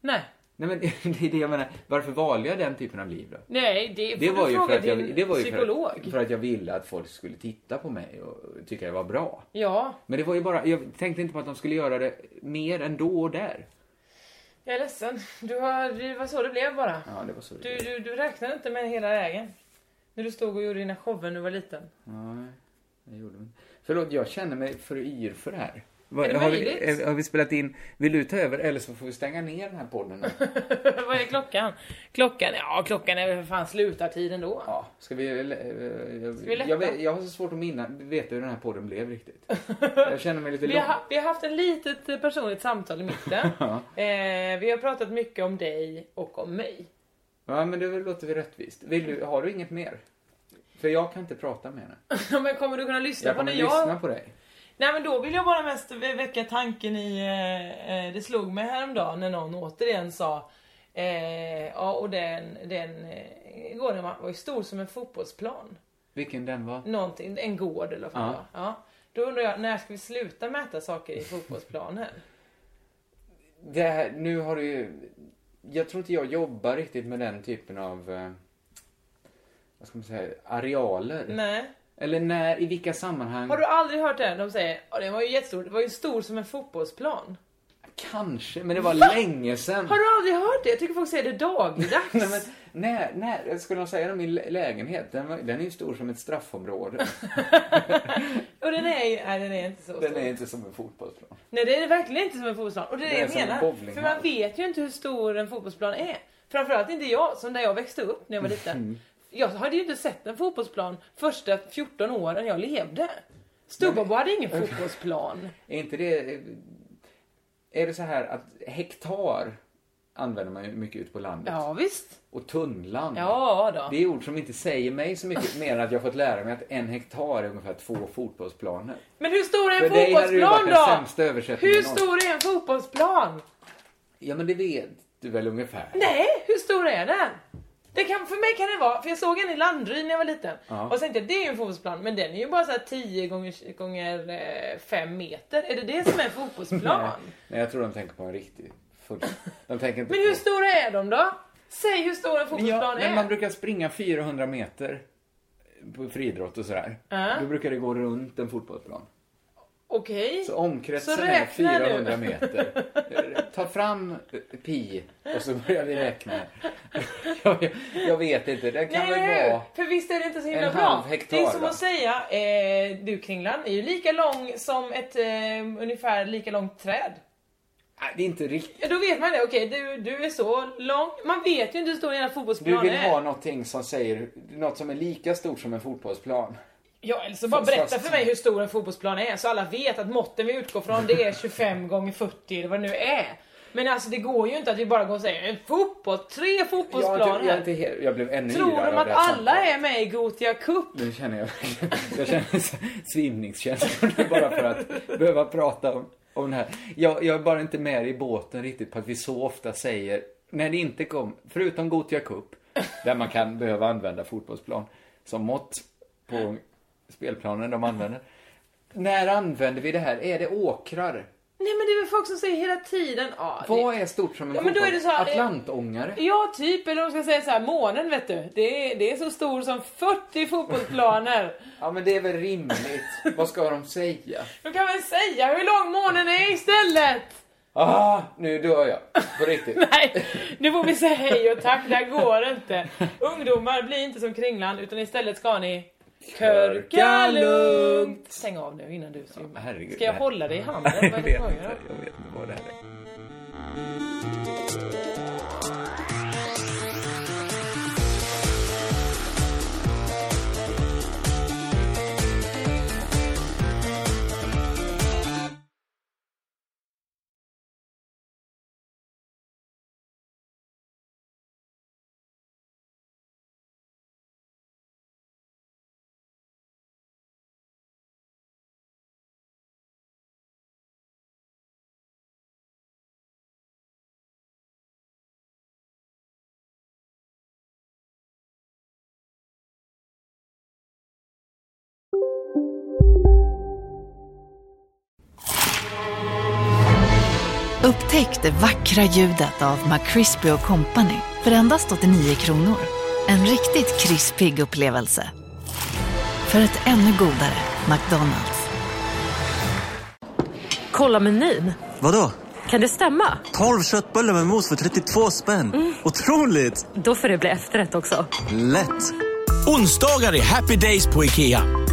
Nej. Nej men det är det jag menar. Varför valde jag den typen av liv då? Nej, det får Det var du ju fråga för att jag, det var ju för att, för att jag ville att folk skulle titta på mig och tycka jag var bra. Ja, Men det var ju bara, jag tänkte inte på att de skulle göra det mer än då och där. jag är ledsen. Du har, det var så det blev bara. Ja, det var så det Du, blev. du, du räknade inte med hela vägen. När du stod och gjorde dina shower när du var liten. Nej, jag gjorde inte. Förlåt, jag känner mig för yr för det här. Vad- har, vi, har vi spelat in, vill du ta över eller så får vi stänga ner den här podden nu? Vad är klockan? Klockan, ja klockan är väl för fan slutartiden då. Ja, ska vi... Jag, Ska vi lätta? jag, jag har så svårt att minna, veta hur den här podden blev riktigt. Jag känner mig lite Vi har, vi har haft ett litet eh, personligt samtal i mitten. Eh, vi har pratat mycket om dig och om mig. Ja, men det låter väl rättvist. Vill du, har du inget mer? För jag kan inte prata med henne. men kommer du kunna lyssna Jag på när kommer jag... lyssna på dig. Nej men då vill jag bara mest vä- väcka tanken i, eh, eh, det slog mig häromdagen när någon återigen sa, eh, ja och den, den, eh, igår den var ju stor som en fotbollsplan. Vilken den var? Någonting, en gård eller vad Ja. Ja. Då undrar jag, när ska vi sluta mäta saker i fotbollsplanen? Det här, nu har du ju... Jag tror inte jag jobbar riktigt med den typen av... Eh, vad ska man säga? Arealer. Nej. Eller när, i vilka sammanhang? Har du aldrig hört det? De säger, ja den var ju jättestor, det var ju stor som en fotbollsplan. Kanske, men det var länge sedan. Har du aldrig hört det? Jag tycker folk säger det dagligdags. Nej, men, när, när, skulle de säga det om min lä- lägenhet? Den, var, den är ju stor som ett straffområde. Och den är ju, nej den är inte så Den stor. är inte som en fotbollsplan. Nej det är verkligen inte som en fotbollsplan. Och det är det, jag menar. För man vet ju inte hur stor en fotbollsplan är. Framförallt inte jag, som där jag växte upp när jag var liten. Jag hade ju inte sett en fotbollsplan första 14 åren jag levde. Stubbabo hade ingen fotbollsplan. Är inte det... Är det så här att hektar använder man ju mycket ute på landet? Ja visst. Och tunnland? Ja då. Det är ord som inte säger mig så mycket mer än att jag fått lära mig att en hektar är ungefär två fotbollsplaner. Men hur stor är en För fotbollsplan då? Hur stor är en fotbollsplan? Ja men det vet du väl ungefär? Nej, hur stor är den? Det kan, för mig kan det vara, för jag såg en i Landryd när jag var liten. Ja. Och tänkte jag, det är ju en fotbollsplan, men den är ju bara så här 10 gånger, gånger 5 meter. Är det det som är en fotbollsplan? Nej, nej, jag tror de tänker på en riktig full... De tänker inte Men hur på... stora är de då? Säg hur stor en fotbollsplan ja, är. man brukar springa 400 meter på friidrott och sådär. Ja. Då brukar det gå runt en fotbollsplan. Okej. Så omkretsen Så är räkna nu. 400 meter. Ta fram pi och så börjar vi räkna. Jag, jag vet inte, det kan Nej, väl vara... för visst är det inte så himla bra. hektar, det är som va? att säga, eh, du Kringlan är ju lika lång som ett eh, ungefär lika långt träd. Nej, det är inte riktigt. Ja, då vet man det. Okej, du, du är så lång. Man vet ju inte hur stor en Du fotbollsplan vill är. ha någonting som säger, något som är lika stort som en fotbollsplan. Ja, eller så bara berätta för mig hur stor en fotbollsplan är så alla vet att måtten vi utgår från det är 25 gånger 40 eller vad det nu är. Men alltså det går ju inte att vi bara går och säger en fotboll, tre Jag, fotbollsplaner. jag, jag, helt- jag blev ännu Tror de att det alla samtalet. är med i Gotia Cup? Nu känner jag Jag känner svimningskänslor bara för att behöva prata om, om det här. Jag, jag är bara inte med i båten riktigt på att vi så ofta säger, när det inte kom, förutom Gothia Cup, där man kan behöva använda fotbollsplan som mått på spelplanen de använder. När använder vi det här? Är det åkrar? Nej men det är väl folk som säger hela tiden det- Vad är stort som en Ja, men då är det så här- Atlantångare? Ja, typ. Eller de ska säga så här, månen vet du. Det är, det är så stor som 40 fotbollsplaner. Ja men det är väl rimligt. Vad ska de säga? De kan väl säga hur lång månen är istället? Ah, nu dör jag. På riktigt. Nej, nu får vi säga hej och tack. Det här går inte. Ungdomar, bli inte som Kringlan, utan istället ska ni körka lugnt. Stäng av nu innan du svimmar. Herregud, Ska jag det här- hålla dig i handen? Vad är jag, det vet inte, jag vet inte vad det här är. Upptäck det vackra ljudet av McCrispy Company för endast 89 kronor. En riktigt krispig upplevelse. För ett ännu godare McDonalds. Kolla menyn. Vadå? Kan det stämma? 12 köttbullar med mos för 32 spänn. Otroligt! Då får det bli efterrätt också. Lätt! Onsdagar är happy days på IKEA.